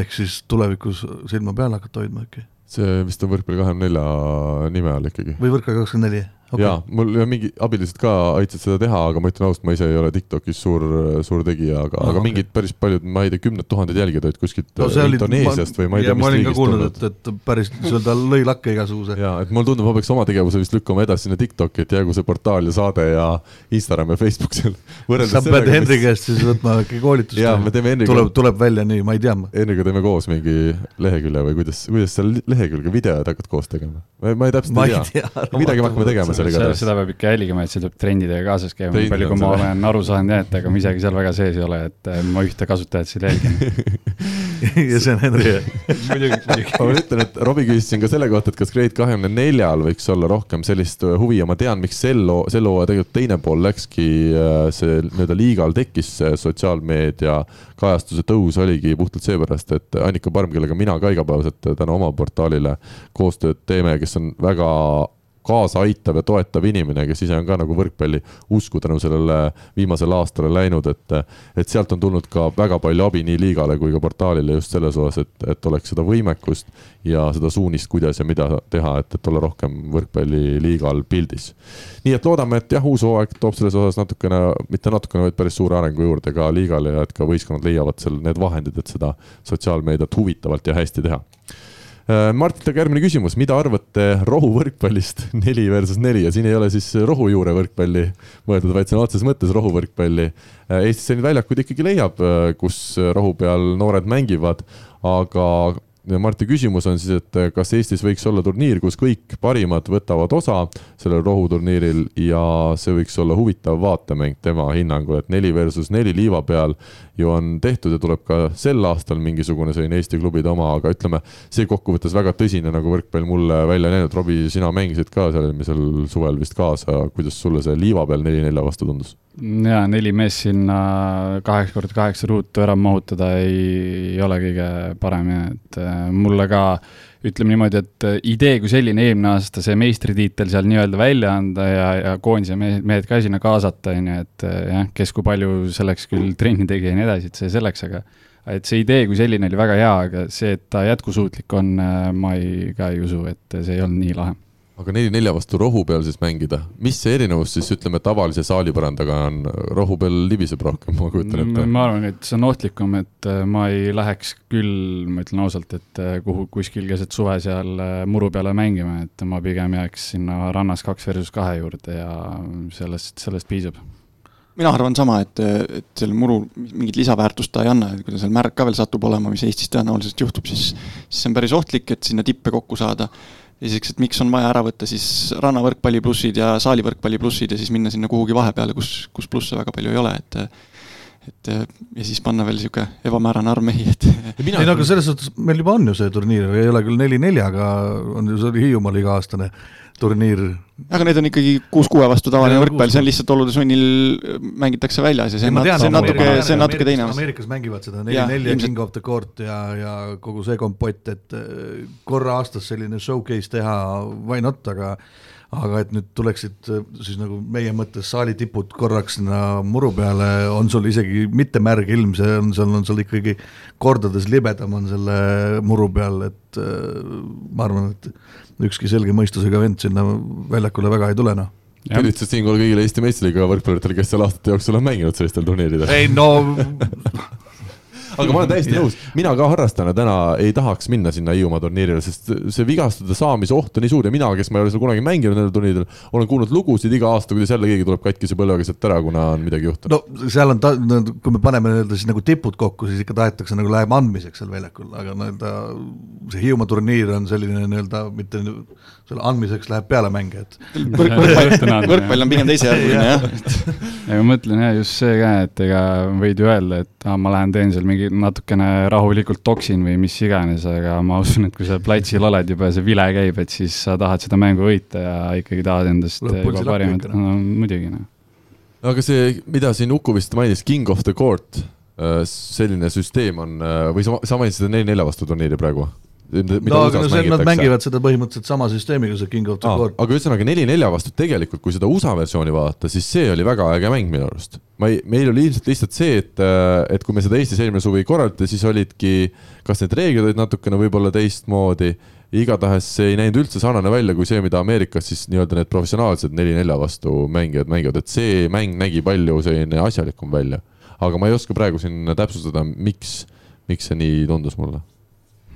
Ehk siis tulevikus silma peal hakata hoidma äkki. see vist on Võrkpalli kahekümne nelja nime all ikkagi. või Võrkpalli kakskümmend neli okay.. jaa, mul ja mingi abilised ka aitasid seda teha, aga ma ütlen ausalt, ma ise ei ole Tiktokis suur, suur tegija, aga no,, aga okay. mingid päris paljud, ma ei tea, kümned tuhanded jälgijad olid kuskilt no, Indoneesiast või ma ei tea, mis riigist tulnud. et, et päris nii-öelda lõi lakke igasuguse. jaa, et mulle tundub, ma peaks oma tegevuse vist lükkama edasi sinna Tiktoki, et jäägu see portaal ja saade ja Instagram ja Facebook seal. <laughs> sa pead Henri käest siis võtma äkki koolitust. jaa, me teeme Henriga. tuleb, tuleb välja nii, ma ei tea. Henriga teeme koos mingi lehekülje või kuidas, kuidas seal lehekülge videod hakkad koos tegema? ma ei täpselt ei tea, midagi me hakkame tegema seal igatahes. seda peab ikka jälgima, et see tuleb trendidega kaasas käima, nii palju kui ma olen aru saanud jah, et ega ma isegi seal väga sees ei ole, et äh, ma ühte kasutajat seal jälgin <laughs> ja see on Henri muidugi, muidugi. <laughs> ma ütlen, et Robbie küsis siin ka selle kohta, et kas Grade kahekümne neljal võiks olla rohkem sellist äh, huvi ja ma tean, miks sel, sel hooajal tegelikult teine pool läkski, äh, see nii-öelda liigal tekkis see sotsiaalmeedia kajastuse tõus oligi puhtalt seepärast, et Annika Parm, kellega mina ka igapäevaselt tänu oma portaalile koostööd teeme, kes on väga kaasa aitav ja toetav inimene, kes ise on ka nagu võrkpalli usku tänu sellele viimasele aastale läinud, et et sealt on tulnud ka väga palju abi nii liigale kui ka portaalile just selles osas, et, et oleks seda võimekust ja seda suunist, kuidas ja mida teha, et, et olla rohkem võrkpalliliigal pildis. nii et loodame, et jah, uus hooaeg toob selles osas natukene, mitte natukene, vaid päris suure arengu juurde ka liigale ja et ka võistkonnad leiavad seal need vahendid, et seda sotsiaalmeediat huvitavalt ja hästi teha Martilt aga järgmine küsimus, mida arvate rohu võrkpallist <laughs> neli versus neli ja siin ei ole siis rohujuure võrkpalli mõeldud, vaid sõna otseses mõttes rohuvõrkpalli. Äh, Eestis selliseid väljakuid ikkagi leiab, äh, kus rohu peal noored mängivad, aga Marti küsimus on siis, et kas Eestis võiks olla turniir, kus kõik parimad võtavad osa sellel rohuturniiril ja see võiks olla huvitav vaatemäng tema hinnangul, et neli versus neli liiva peal ju on tehtud ja tuleb ka sel aastal mingisugune selline Eesti klubide oma, aga ütleme, see kokkuvõttes väga tõsine, nagu võrkpall mulle välja näinud, Robbie, sina mängisid ka seal eelmisel suvel vist kaasa, kuidas sulle see liiva peal neli-nelja vastu tundus? Jaa, neli meest sinna kaheksa korda kaheksa ruutu ära mahutada ei, ei ole kõige parem ja et äh, mulle ka ütleme niimoodi, et äh, idee kui selline eelmine aasta see meistritiitel seal nii-öelda välja anda ja, ja koondise mehed, mehed ka sinna kaasata, on ju, et äh, jah, kes kui palju selleks küll trenni tegi ja nii edasi, et see selleks, aga et see idee kui selline oli väga hea, aga see, et ta jätkusuutlik on, ma ei, ka ei usu, et see ei olnud nii lahe aga neli-nelja vastu rohu peal siis mängida, mis see erinevus siis ütleme tavalise saalipõrandaga on, rohu peal libiseb rohkem, ma kujutan ette. ma arvan, et see on ohtlikum, et äh, ma ei läheks küll, ma ütlen ausalt, et äh, kuhu kuskil keset suve seal äh, muru peale mängima, et ma pigem jääks sinna rannas kaks versus kahe juurde ja sellest, sellest piisab. Mina arvan sama, et, et sellel murul mingit lisaväärtust ta ei anna, et kui ta seal märk ka veel satub olema, mis Eestis tõenäoliselt juhtub, siis, siis see on päris ohtlik, et sinna tippe kokku saada esiteks, et miks on vaja ära võtta siis rannavõrkpalli plussid ja saalivõrkpalli plussid ja siis minna sinna kuhugi vahepeale, kus, kus plusse väga palju ei ole, et et ja siis panna veel niisugune ebamäärane arv mehi, et ei no aga selles suhtes meil juba on ju see turniir, ei ole küll neli-nelja, aga on ju, see oli Hiiumaal iga-aastane turniir. aga need on ikkagi kuus-kuue vastu tavaline võrkpall, see on lihtsalt olude sunnil mängitakse väljas ja see on, see on natuke, see on natuke teine. Ameerikas mängivad seda neli-nelja King of the Court ja, ja kogu see kompott, et äh, korra aastas selline showcase teha, why not, aga aga et nüüd tuleksid äh, siis nagu meie mõttes saali tipud korraks sinna muru peale, on sul isegi mitte märg ilm, see on, seal on sul ikkagi kordades libedam on selle muru peal, et äh, ma arvan, et ükski selge mõistusega vend sinna väljakule väga ei tule, noh tervitused siinkohal kõigile Eesti meistriliiga võrkpalluritele, kes seal aastate jooksul on mänginud sellistel turniiridel. ei no aga ma olen täiesti nõus, mina ka harrastajana täna ei tahaks minna sinna Hiiumaa turniirile, sest see vigastada saamise oht on nii suur ja mina, kes ma ei ole seal kunagi mänginud nendel turniiridel, olen kuulnud lugusid iga aasta, kuidas jälle keegi tuleb katkise põlvega sealt ära, kuna on midagi juhtunud. no seal on ta, kui me paneme nii-öelda siis nagu tipud kokku, siis ikka tahetakse nagu läheb andmiseks seal väljakul, aga nii-öelda see Hiiumaa turniir on selline nii-öelda mitte selle andmiseks läheb pealemäng, et <laughs> võrkpall, võrkpall on pigem teisejärguline jah. ja <laughs> ma mõtlen jah, just see ka, et ega võid ju öelda, et aa, ma lähen teen seal mingi natukene rahulikult toksin või mis iganes, aga ma usun, et kui sa platsil oled juba ja see vile käib, et siis sa tahad seda mängu võita ja ikkagi tahad endast juba parimat, no muidugi noh. aga see, mida siin Uku vist mainis, King of the Court, äh, selline süsteem on, äh, või sa, sa mainisid seda neli-nelja vastu turniiri praegu? No aga no see, nad mängivad seda põhimõtteliselt sama süsteemiga, see King of the Court. aga ühesõnaga neli-nelja vastu tegelikult, kui seda USA versiooni vaadata, siis see oli väga äge mäng minu arust. ma ei, meil oli ilmselt lihtsalt see, et, et kui me seda Eestis eelmine suvi korraldati, siis olidki, kas need reeglid olid natukene võib-olla teistmoodi, igatahes see ei näinud üldse sarnane välja kui see, mida Ameerikas siis nii-öelda need professionaalsed neli-nelja vastu mängijad mängivad, et see mäng nägi palju selline asjalikum välja. aga ma ei oska praegu siin täpsustada, miks, miks see nii tundus mulle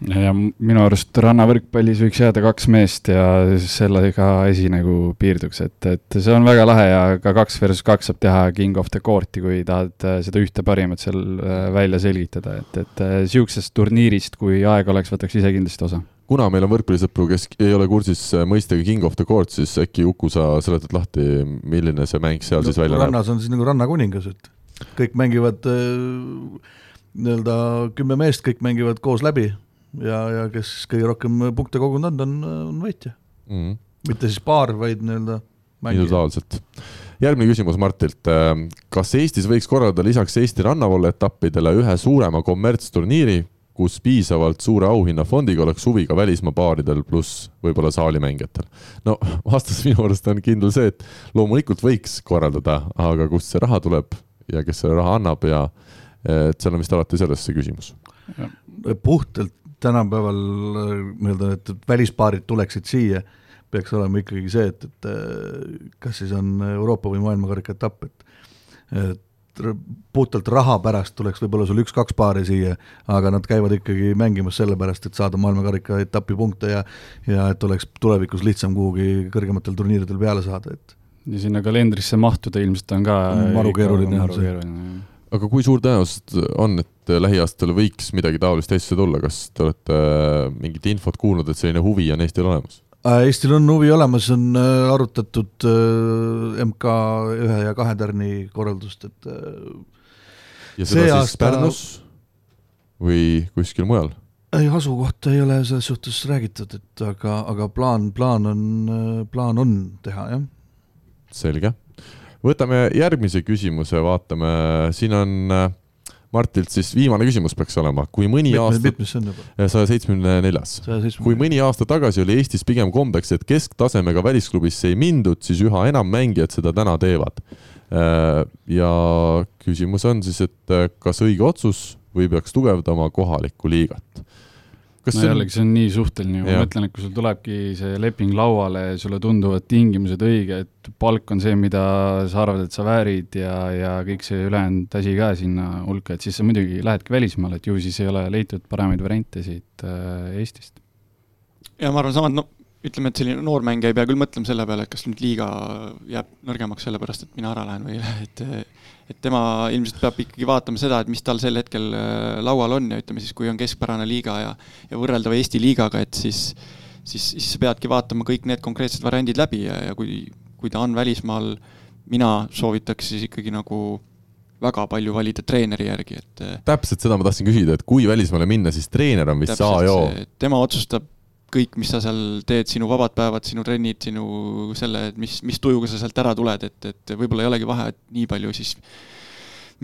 ja minu arust rannavõrkpallis võiks jääda kaks meest ja sellega asi nagu piirduks, et, et see on väga lahe ja ka kaks versus kaks saab teha King of the Court'i, kui tahad äh, seda ühte parimat seal äh, välja selgitada, et, et äh, sihukesest turniirist, kui aega oleks, võtaks ise kindlasti osa kuna meil on võrkpallisõpru, kes ei ole kursis mõistega King of the Court, siis äkki Uku, sa seletad lahti, milline see mäng seal no, siis välja näeb? rannas on siis nagu rannakuningas, et kõik mängivad nii-öelda kümme meest, kõik mängivad koos läbi ja, ja kes kõige rohkem punkte kogunud on, on, on võitja mm. -hmm. mitte siis paar, vaid nii-öelda individuaalselt. järgmine küsimus Martilt. kas Eestis võiks korraldada lisaks Eesti rannavalle etappidele ühe suurema kommertsturniiri, kus piisavalt suure auhinnafondiga oleks huvi ka välismaa paaridel pluss võib-olla saalimängijatel? no vastus minu arust on kindel see, et loomulikult võiks korraldada, aga kust see raha tuleb ja kes selle raha annab ja et seal on vist alati selles see küsimus. puhtalt tänapäeval nii-öelda, et välispaarid tuleksid siia, peaks olema ikkagi see, et, et kas siis on Euroopa või maailmakarika etapp, et et puhtalt raha pärast tuleks võib-olla sul üks-kaks paari siia, aga nad käivad ikkagi mängimas sellepärast, et saada maailmakarika etapi punkte ja ja et oleks tulevikus lihtsam kuhugi kõrgematel turniiridel peale saada, et ja sinna kalendrisse mahtuda ilmselt on ka maru keeruline on see aga kui suur tõenäosus on, et lähiaastatel võiks midagi taolist Eestisse tulla, kas te olete äh, mingit infot kuulnud, et selline huvi on Eestil olemas? Äh, Eestil on huvi olemas, on äh, arutatud MK ühe ja kahe tärni korraldust, et ja seda siis aasta... Pärnus või kuskil mujal? ei, asukohta ei ole selles suhtes räägitud, et aga, aga plaan, plaan on, plaan on teha, jah. selge võtame järgmise küsimuse, vaatame, siin on äh, Martilt siis viimane küsimus peaks olema, kui mõni Mitme, aasta. Äh, saja seitsmekümne neljas. kui mõni aasta tagasi oli Eestis pigem kombeks, et kesktasemega välisklubisse ei mindud, siis üha enam mängijad seda täna teevad. Äh, ja küsimus on siis, et kas õige otsus või peaks tugevdama kohalikku liigat? Kas no see on jällegi, see on nii suhteline ma mõtlen, et kui sul tulebki see leping lauale ja sulle tunduvad tingimused õige, et palk on see, mida sa arvad, et sa väärid ja, ja kõik see ülejäänud asi ka sinna hulka, et siis sa muidugi lähedki välismaale, et ju siis ei ole leitud paremaid variante siit äh, Eestist. ja ma arvan samad, no ütleme, et selline noor mängija ei pea küll mõtlema selle peale, et kas nüüd liiga jääb nõrgemaks sellepärast, et mina ära lähen või ei lähe, et et tema ilmselt peab ikkagi vaatama seda, et mis tal sel hetkel äh, laual on ja ütleme siis, kui on keskpärane liiga ja ja võrreldav Eesti liigaga, et siis siis, siis sa peadki vaatama kõik need konkreetsed variandid läbi ja, ja kui, kui ta on välismaal, mina soovitaks siis ikkagi nagu väga palju valida treeneri järgi, et täpselt seda ma tahtsin küsida, et kui välismaale minna, siis treener on vist see A ja O. tema otsustab kõik, mis sa seal teed, sinu vabad päevad, sinu trennid, sinu selle, et mis, mis tujuga sa sealt ära tuled, et, et võib-olla ei olegi vahe, et nii palju siis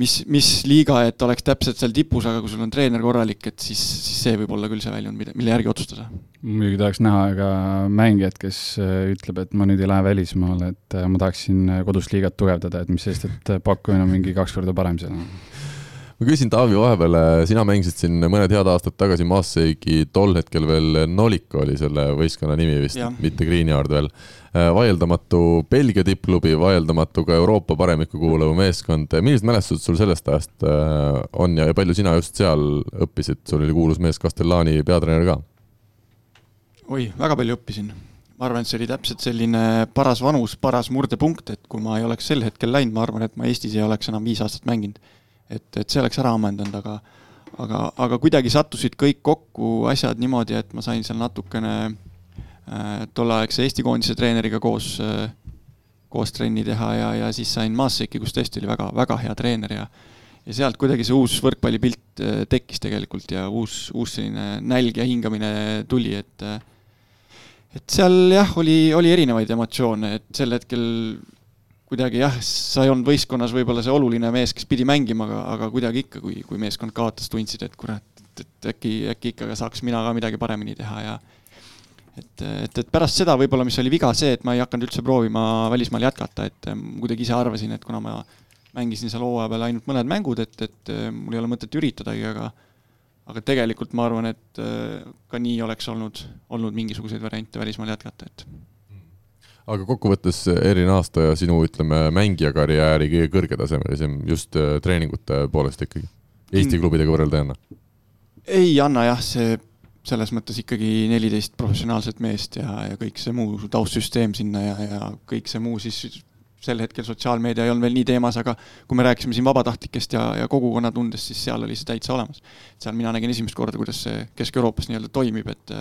mis, mis liiga, et oleks täpselt seal tipus, aga kui sul on treener korralik, et siis, siis see võib olla küll see väljund, mida, mille järgi otsustada. muidugi tahaks näha ka mängijat, kes äh, ütleb, et ma nüüd ei lähe välismaale, et äh, ma tahaksin äh, kodust liigat tugevdada, et mis sest, et pakkumine on mingi kaks korda parem seal. Ma küsin Taavi vahepeal, sina mängisid siin mõned head aastad tagasi Maassegi, tol hetkel veel Noliko oli selle võistkonna nimi vist mitte Greenyard veel. vaieldamatu Belgia tippklubi, vaieldamatu ka Euroopa paremikku kuuluv meeskond, millised mälestused sul sellest ajast äh, on ja palju sina just seal õppisid, sul oli kuulus mees Castellani peatreener ka? oi, väga palju õppisin. ma arvan, et see oli täpselt selline paras vanus, paras murdepunkt, et kui ma ei oleks sel hetkel läinud, ma arvan, et ma Eestis ei oleks enam viis aastat mänginud. et, et see oleks ära ammendanud, aga aga, aga kuidagi sattusid kõik kokku asjad niimoodi, et ma sain seal natukene äh, tolleaegse Eesti koondise treeneriga koos äh, koos trenni teha ja, ja siis sain Maasseki, kus tõesti oli väga, väga hea treener ja ja sealt kuidagi see uus võrkpallipilt äh, tekkis tegelikult ja uus, uus selline nälg ja hingamine tuli, et äh, et seal jah, oli, oli erinevaid emotsioone, et sel hetkel kuidagi jah, sa ei olnud võistkonnas võib-olla see oluline mees, kes pidi mängima, aga, aga kuidagi ikka, kui, kui meeskond kaotas, tundsid, et kurat, et äkki, äkki ikka saaks mina ka midagi paremini teha ja et, et, et pärast seda võib-olla, mis oli viga, see, et ma ei hakanud üldse proovima välismaal jätkata, et kuidagi ise arvasin, et kuna ma mängisin seal hooaja peal ainult mõned mängud, et, et mul ei ole mõtet üritadagi, aga aga tegelikult ma arvan, et äh, ka nii oleks olnud, olnud mingisuguseid variante välismaal jätkata, et aga kokkuvõttes eriline aasta ja sinu, ütleme, mängijakarjääri kõige kõrgetasemelisem just äh, treeningute poolest ikkagi. Eesti Mm. klubidega võrrelda ei anna. ei anna jah, see selles mõttes ikkagi neliteist professionaalset meest ja, ja kõik see muu taustsüsteem sinna ja, ja kõik see muu siis sel hetkel sotsiaalmeedia ei olnud veel nii teemas, aga kui me rääkisime siin vabatahtlikest ja, ja kogukonnatundest, siis seal oli see täitsa olemas. seal mina nägin esimest korda, kuidas see Kesk-Euroopas nii-öelda toimib, et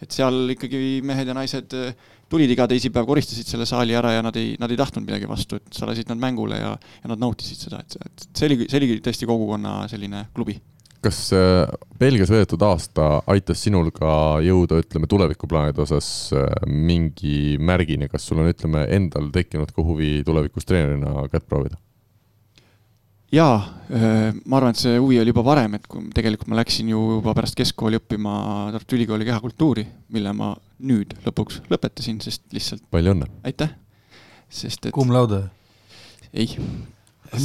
et seal ikkagi mehed ja naised eh, tulid iga teisipäev, koristasid selle saali ära ja nad ei, nad ei tahtnud midagi vastu, et sa lasid nad mängule ja, ja nad nautisid seda, et, et see oli, see oli tõesti kogukonna selline klubi kas äh, Belgias veedetud aasta aitas sinul ka jõuda, ütleme, tulevikuplaanide osas äh, mingi märgini, kas sul on, ütleme, endal tekkinud ka huvi tulevikus treenerina kätt proovida? jaa, ma arvan, et see huvi oli juba varem, et kui tegelikult ma läksin ju juba pärast keskkooli õppima Tartu Ülikooli kehakultuuri, mille ma nüüd lõpuks lõpetasin, sest lihtsalt palju õnne! aitäh, sest et kumb lauda? ei,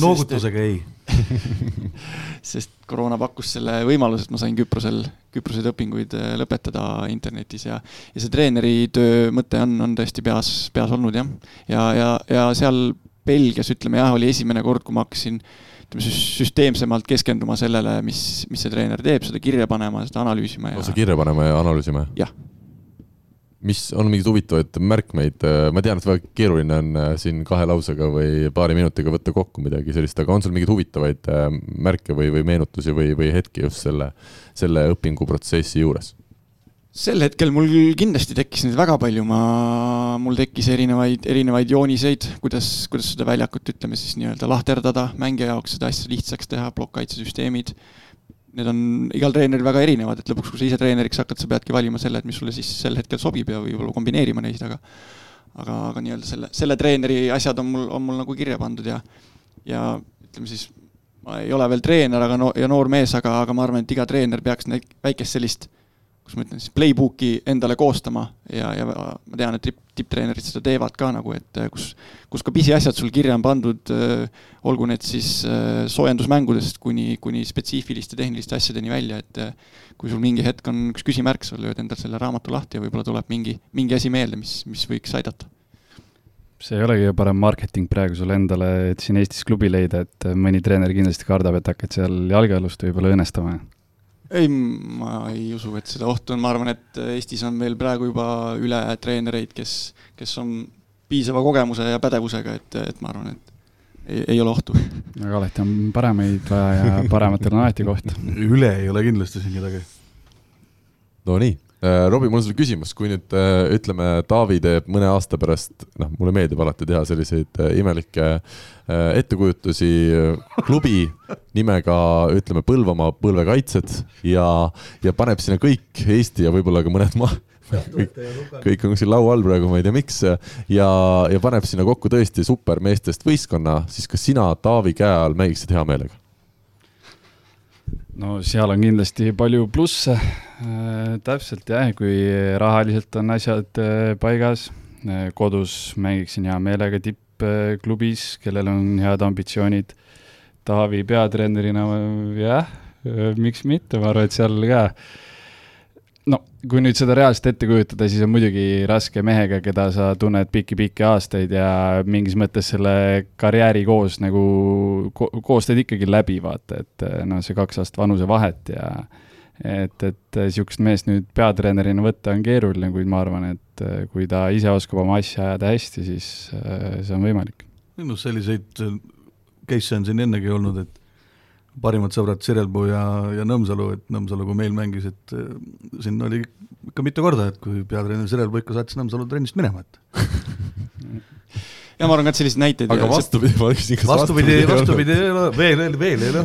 noogutusega ei. <laughs> sest koroona pakkus selle võimaluse, et ma sain Küprosel, Küproseid õpinguid eh, lõpetada internetis ja ja see treeneri töö mõte on, on tõesti peas, peas olnud jah. ja, ja, ja seal Belgias ütleme jah, oli esimene kord, kui ma hakkasin ütleme süs- süsteemsemalt keskenduma sellele, mis, mis see treener teeb, seda kirja panema, seda analüüsima ja lausa kirja panema ja analüüsima? jah, mis on mingeid huvitavaid märkmeid, ma tean, et väga keeruline on äh, siin kahe lausega või paari minutiga võtta kokku midagi sellist, aga on sul mingeid huvitavaid äh, märke või, või meenutusi või, või hetki just selle, selle õpinguprotsessi juures? Sel hetkel mul kindlasti tekkis neid väga palju, ma, mul tekkis erinevaid, erinevaid jooniseid, kuidas, kuidas seda väljakut, ütleme siis nii-öelda lahterdada mängija jaoks, seda asja lihtsaks teha, plokkkaitsesüsteemid. Need on igal treeneril väga erinevad, et lõpuks, kui sa ise treeneriks hakkad, sa peadki valima selle, et mis sulle siis sel hetkel sobib ja võib-olla kombineerima neid, aga aga, aga nii-öelda selle, selle treeneri asjad on mul, on mul nagu kirja pandud ja ja ütleme siis, ma ei ole veel treener, aga no ja noor mees, aga, aga ma arvan, et iga treener peaks väikest sellist kuidas ma ütlen siis, playbook'i endale koostama ja, ja ma tean, et tipptreenerid seda teevad ka nagu, et kus, kus ka pisiasjad sul kirja on pandud, olgu need siis soojendusmängudest kuni, kuni spetsiifiliste tehniliste asjadeni välja, et kui sul mingi hetk on üks küsimärk, sa lööd endal selle raamatu lahti ja võib-olla tuleb mingi, mingi asi meelde, mis, mis võiks aidata. See ei olegi ju parem marketing praegu sulle endale, et siin Eestis klubi leida, et mõni treener kindlasti kardab, et hakkad seal jalgealust võib-olla õõnestama ei, ma ei usu, et seda ohtu on, ma arvan, et Eestis on meil praegu juba üle treenereid, kes, kes on piisava kogemuse ja pädevusega, et, et ma arvan, et ei, ei ole ohtu. <laughs> aga alati on paremaid vaja ja parematel on alati koht. üle ei ole kindlasti siin kedagi. Nonii Robbie, mul on sulle küsimus, kui nüüd äh, ütleme, Taavi teeb mõne aasta pärast, noh, mulle meeldib alati teha selliseid äh, imelikke ettekujutusi, klubi nimega ütleme Põlvamaa põlvekaitsjad ja, ja paneb sinna kõik Eesti ja võib-olla ka mõned maa kõik, kõik on kuskil laua all praegu, ma ei tea, miks, ja, ja paneb sinna kokku tõesti supermeestest võistkonna, siis kas sina Taavi käe all mängiksid hea meelega? No seal on kindlasti palju plusse äh,. täpselt jah, kui rahaliselt on asjad äh, paigas äh,, kodus mängiksin hea meelega tippklubis, kellel on head ambitsioonid. Taavi peatreenerina jah, miks mitte, ma arvan, et seal ka no kui nüüd seda reaalselt ette kujutada, siis on muidugi raske mehega, keda sa tunned pikki-pikki aastaid ja mingis mõttes selle karjääri koos nagu ko, koos teed ikkagi läbi, vaata, et noh, see kaks aastat vanusevahet ja et, et niisugust meest nüüd peatreenerina võtta on keeruline, kuid ma arvan, et kui ta ise oskab oma asja ajada hästi, siis see on võimalik. noh, selliseid case'e on siin ennegi olnud, et parimad sõbrad Sirelpuu ja, ja Nõmsalu, et Nõmsalu, kui meil mängis, et äh, siin oli ikka mitu korda, et kui peatreener Sirelpuu ikka saatis Nõmsalu trennist minema, et <laughs> ja ma arvan ka, et selliseid näiteid aga <laughs> vastupidi, ma küsin, kas vastupidi, vastupidi ei ole, veel, veel ei ole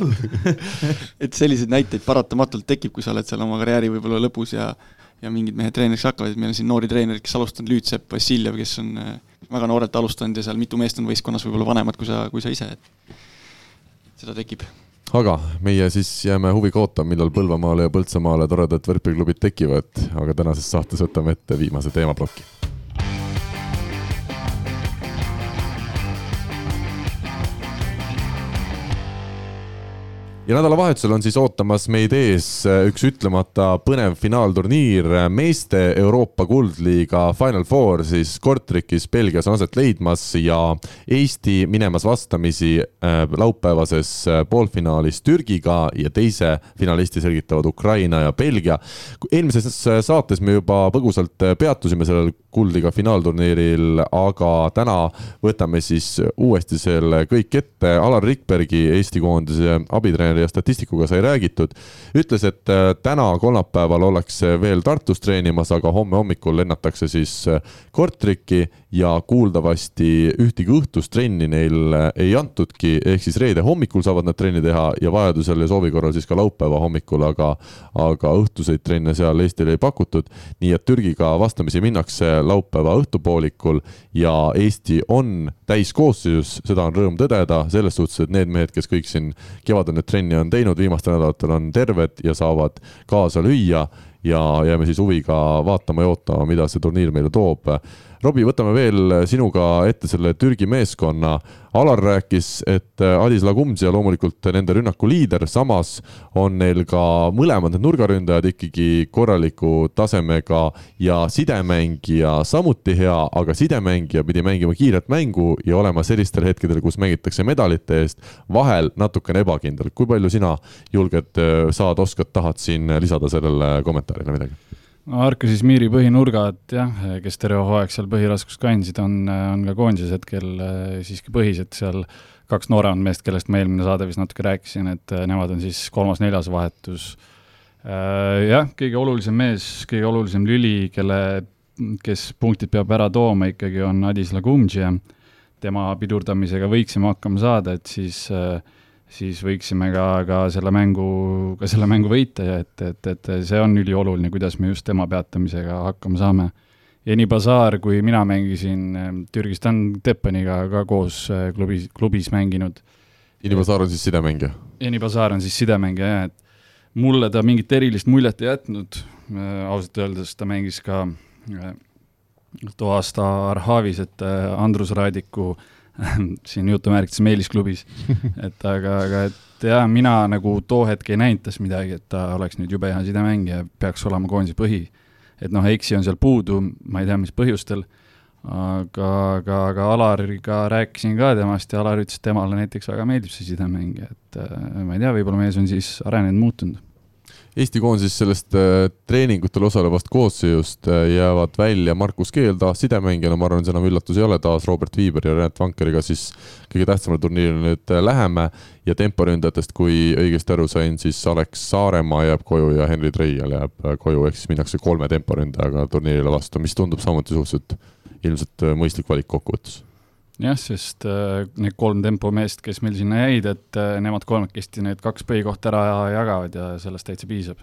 <laughs> et selliseid näiteid paratamatult tekib, kui sa oled seal oma karjääri võib-olla lõpus ja ja mingid mehed treeneriks hakkavad, et meil on siin noori treenereid, kes alustanud, Lüütsepp, Vassiljev, kes on äh, väga noorelt alustanud ja seal mitu meest on võistkonnas võib-olla vanemad kui sa, kui sa ise, et seda tekib aga meie siis jääme huviga ootama, millal Põlvamaale ja Põltsamaale toredad võrkpalliklubid tekivad, aga tänases saates võtame ette viimase teemaploki ja nädalavahetusel on siis ootamas meid ees äh, üks ütlemata põnev finaalturniir, äh, meeste Euroopa kuldliiga Final Four siis Kortrikis Belgias on aset leidmas ja Eesti minemas vastamisi äh, laupäevases poolfinaalis Türgiga ja teise finalisti selgitavad Ukraina ja Belgia. eelmises saates me juba põgusalt peatusime sellel kuldliga finaalturniiril, aga täna võtame siis uuesti selle kõik ette. Alar Rikbergi, Eesti koondise abitreener ja statistikuga sai räägitud, ütles, et äh, täna, kolmapäeval ollakse veel Tartus treenimas, aga homme hommikul lennatakse siis äh, Kortriki ja kuuldavasti ühtegi õhtust trenni neil äh, ei antudki, ehk siis reede hommikul saavad nad trenni teha ja vajadusel ja soovi korral siis ka laupäeva hommikul, aga, aga õhtuseid trenne seal Eestile ei pakutud. nii et Türgiga vastamisi minnakse laupäeva õhtupoolikul ja Eesti on täiskoosseisus, seda on rõõm tõdeda, selles suhtes, et need mehed, kes kõik siin kevadel nüüd trenni on teinud, viimastel nädalatel on terved ja saavad kaasa lüüa. Ja jääme siis huviga vaatama ja ootama, mida see turniir meile toob Robbie, võtame veel sinuga ette selle Türgi meeskonna. Alar rääkis, et Adis Lagumdžia loomulikult nende rünnaku liider, samas on neil ka mõlemad need nurgaründajad ikkagi korraliku tasemega ja sidemängija samuti hea, aga sidemängija pidi mängima kiiret mängu ja olema sellistel hetkedel, kus mängitakse medalite eest, vahel natukene ebakindel. kui palju sina julged, saad, oskad, tahad siin lisada sellele kommentaarile midagi? No Arkas Izmiri põhinurgad jah, kes terve hooaeg seal põhiraskust kandsid, on, on ka koondises hetkel äh, siiski põhised seal kaks nooremat meest, kellest ma eelmine saade vist natuke rääkisin, et äh, nemad on siis kolmas-neljas vahetus. Äh, jah, kõige olulisem mees, kõige olulisem lüli, kelle, kes punktid peab ära tooma ikkagi, on Adis Lagumdžia. tema pidurdamisega võiksime hakkama saada, et siis äh, siis võiksime ka, ka selle mängu, ka selle mängu võita ja et, et, et see on ülioluline, kuidas me just tema peatamisega hakkama saame. Eni Bazar, kui mina mängisin eh, Türgistan Teppaniga ka koos eh, klubis, klubis mänginud. Eni Bazar on siis sidemängija? Eni Bazar on siis sidemängija jah, et mulle ta mingit erilist muljet ei jätnud, ausalt öeldes ta mängis ka too aasta Arhavis, et Andrus Raadiku <laughs> siin jutumärkides Meelis klubis <laughs> et aga, aga et jaa, mina nagu too hetk ei näinud tast midagi, et ta oleks nüüd jube hea sidemängija, peaks olema koondise põhi. et noh, Eiksi on seal puudu, ma ei tea, mis põhjustel, aga, aga, aga Alariga rääkisin ka temast ja Alar ütles, et temale näiteks väga meeldib see sidemängija, et ma ei tea, võib-olla mees on siis arenenud, muutunud Eesti koondises sellest äh, treeningutel osalevast koosseisust äh, jäävad välja Markus Keel taas sidemängijana, ma arvan, see enam üllatus ei ole, taas Robert Viiber ja Renat Vankeriga siis kõige tähtsamale turniirile nüüd äh, läheme. Ja temporündajatest, kui õigesti aru sain, siis Alex Saaremaa jääb koju ja Henri Treial jääb koju, ehk siis minnakse kolme temporündajaga turniirile vastu, mis tundub samuti suhteliselt ilmselt mõistlik valik kokkuvõttes jah, sest äh, need kolm tempomeest, kes meil sinna jäid, et äh, nemad kolmekesti need kaks põhikohta ära jagavad ja sellest täitsa piisab.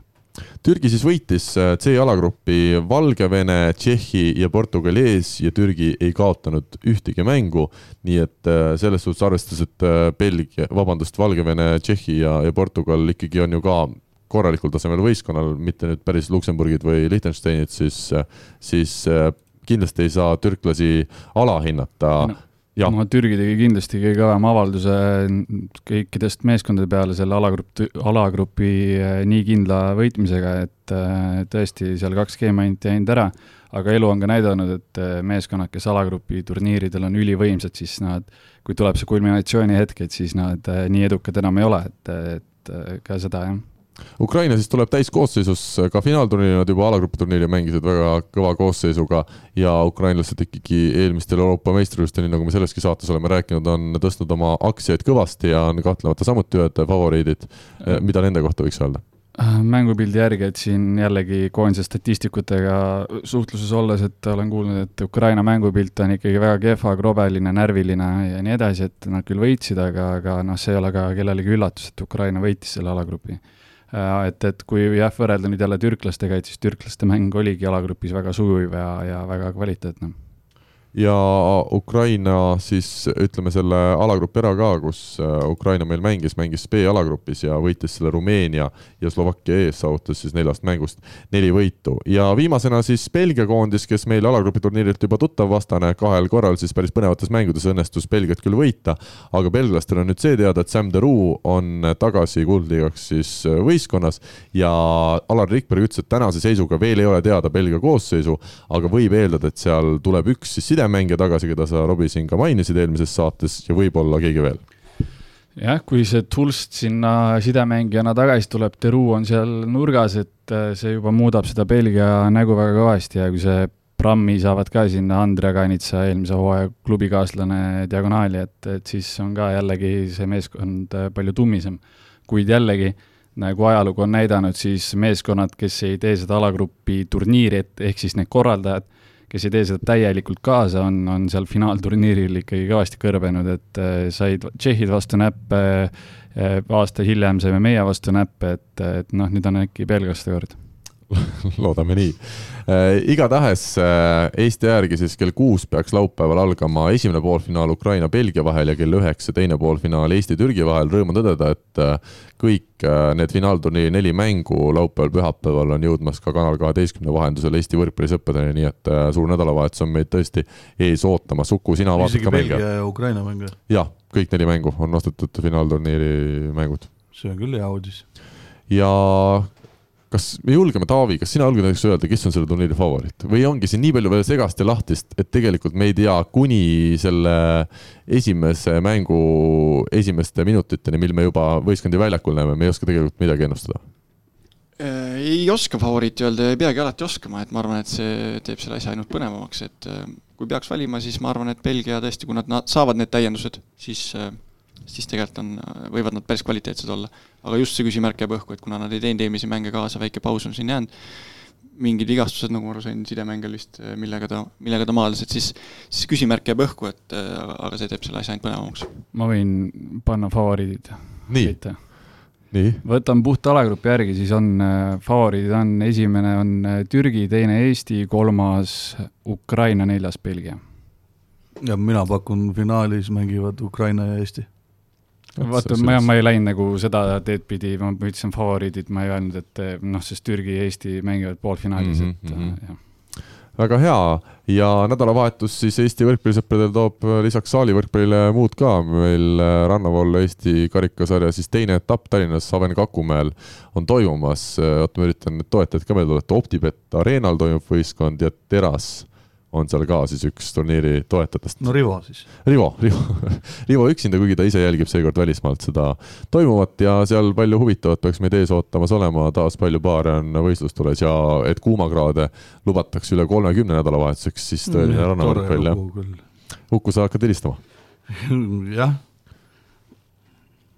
Türgi siis võitis äh, C-alagrupi Valgevene, Tšehhi ja Portugali ees ja Türgi ei kaotanud ühtegi mängu, nii et selles suhtes arvestades, et Belgia, vabandust, Valgevene, Tšehhi ja, ja Portugal ikkagi on ju ka korralikul tasemel võistkonnal, mitte nüüd päris Luksemburgid või Liechtensteinid, siis, siis kindlasti ei saa türklasi alahinnata no no Türgi tegi kindlasti kõige kõvema avalduse kõikidest meeskondade peale selle alagrupp, alagrupi eh, nii kindla võitmisega, et eh, tõesti seal kaks geimi ainult jäinud ära, aga elu on ka näidanud, et eh, meeskonnad, kes alagrupi turniiridel on ülivõimsad, siis nad, kui tuleb see kulminatsiooni hetk, et siis nad nii edukad enam ei ole, et, et ka seda jah Ukraina siis tuleb täiskoosseisus, ka finaalturniiril nad juba alagrupiturniiri mängisid väga kõva koosseisuga ja ukrainlased ikkagi eelmistel Euroopa meistrivõistlustel, nii nagu me selleski saates oleme rääkinud, on tõstnud oma aktsiaid kõvasti ja on kahtlemata samuti ühed favoriidid. mida nende kohta võiks öelda? Äh, mängupildi järgi, et siin jällegi koondise statistikutega suhtluses olles, et olen kuulnud, et Ukraina mängupilt on ikkagi väga kehva, krobeline, närviline ja nii edasi, et nad küll võitsid, aga, aga noh, see ei ole ka kellelegi üllatus, et Ukraina võitis selle alagrupi et, et kui jah, võrrelda nüüd jälle türklastega, et siis türklaste mäng oligi alagrupis väga sujuv ja, ja väga kvaliteetne ja Ukraina siis ütleme selle alagrupi ära ka, kus äh, Ukraina meil mängis, mängis B-alagrupis ja võitis selle Rumeenia ja Slovakkia ees, saavutas siis neljast mängust neli võitu. ja viimasena siis Belgia koondis, kes meil alagrupi turniirilt juba tuttav vastane, kahel korral siis päris põnevates mängudes õnnestus Belgiat küll võita, aga belglastel on nüüd see teada, et Sam Deroux on tagasi kuldliigaks siis äh, võistkonnas ja Alar Rikberg ütles, et tänase seisuga veel ei ole teada Belgia koosseisu, aga võib eeldada, et seal tuleb üks siis sidemängija tagasi, keda sa, Robbie, siin ka mainisid eelmises saates ja võib-olla keegi veel jah, kui see Tulst sinna sidemängijana tagasi tuleb, Teru on seal nurgas, et äh, see juba muudab seda Belgia nägu väga kõvasti ja kui see Brammi saavad ka sinna Andre Kanitsa eelmise hooaja klubikaaslane diagonaali, et, et siis on ka jällegi see meeskond äh, palju tummisem. kuid jällegi, nagu ajalugu on näidanud, siis meeskonnad, kes ei tee seda alagrupi turniiri, et ehk siis need korraldajad, kes ei tee seda täielikult kaasa, on, on seal finaalturniiril ikkagi kõvasti kõrbenud, et äh, said tšehhid vastu näppe äh,, aasta hiljem saime meie vastu näppe, et, et noh, nüüd on äkki belglaste kord <laughs> loodame nii äh,. igatahes äh, Eesti järgi siis kell kuus peaks laupäeval algama esimene poolfinaal Ukraina-Belgia vahel ja kell üheksa teine poolfinaal Eesti-Türgi vahel. Rõõm on tõdeda, et äh, kõik äh, need finaalturniiri neli mängu laupäeval-pühapäeval on jõudmas ka Kanal kaheteistkümne vahendusel Eesti võrkpallisõppedeni, nii et äh, suur nädalavahetus on meid tõesti ees ootamas. Uku, sina vaatad ka mänge? Belgia ja Ukraina mänge? jah, kõik neli mängu on ostetud finaalturniiri mängud. see on küll hea uudis. ja kas me julgeme, Taavi, kas sina julged näiteks öelda, kes on selle turniiri favoriit või ongi siin nii palju veel segast ja lahtist, et tegelikult me ei tea kuni selle esimese mängu esimeste minutiteni, mil me juba võistkondi väljakul näeme, me ei oska tegelikult midagi ennustada? Äh, ei oska favoriiti öelda ja ei peagi alati oskama, et ma arvan, et see teeb selle asja ainult põnevamaks, et äh, kui peaks valima, siis ma arvan, et Belgia tõesti, kui nad, nad saavad need täiendused, siis äh, siis tegelikult on, võivad nad päris kvaliteetsed olla. aga just see küsimärk jääb õhku, et kuna nad ei teinud eelmisi mänge kaasa, väike paus on siin jäänud, mingid vigastused, nagu ma aru sain, sidemängijal vist, millega ta, millega ta maadles, et siis, siis küsimärk jääb õhku, et aga see teeb selle asja ainult põnevamaks. ma võin panna favoriidid. nii, nii. võtan puht alagrupi järgi, siis on äh, favoriidid on, esimene on äh, Türgi, teine Eesti, kolmas Ukraina, neljas Belgia. ja mina pakun finaalis mängivad Ukraina ja Eesti vaata, ma, ma ei läinud nagu seda teed pidi, ma ütlesin favoriidid, ma ei öelnud, et noh, sest Türgi ja Eesti mängivad poolfinaalis mm, -hmm, et mm -hmm. jah väga hea ja nädalavahetus siis Eesti võrkpallisõpradel toob lisaks saalivõrkpallile muud ka. meil rannavool Eesti karikasarja siis teine etapp Tallinnas Aven-Kakumäel on toimumas. oota, ma üritan need toetajad ka meelde tuletada. Optibet Arenal toimub võistkond ja Teras on seal ka siis üks turniiri toetajatest. no Rivo siis. Rivo, Rivo, <laughs> Rivo üksinda, kuigi ta ise jälgib seekord välismaalt seda toimuvat ja seal palju huvitavat peaks meid ees ootamas olema, taas palju paare on võistlustules ja et kuumakraade lubatakse üle kolmekümne nädalavahetuseks, siis tõeline mm, rannavõrkpall jah. Uku, sa hakkad helistama <laughs> jah,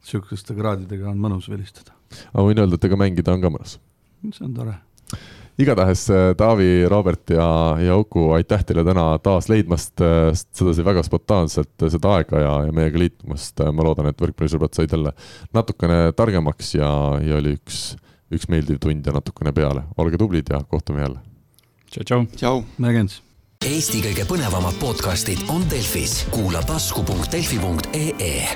sihukeste kraadidega on mõnus vilistada. aga võin öelda, et ega mängida on ka mõnus? see on tore igatahes äh, Taavi, Robert ja, ja Uku, aitäh teile täna taas leidmast äh, sedasi väga spontaanselt äh, seda aega ja, ja meiega liitumast. ma loodan, et võrkpallisõbrad said jälle natukene targemaks ja, ja oli üks, üks meeldiv tund ja natukene peale. olge tublid ja kohtume jälle. tšau-tšau. tšau. nägemiseks. Eesti kõige põnevamad podcastid on Delfis, kuula tasku.delfi.ee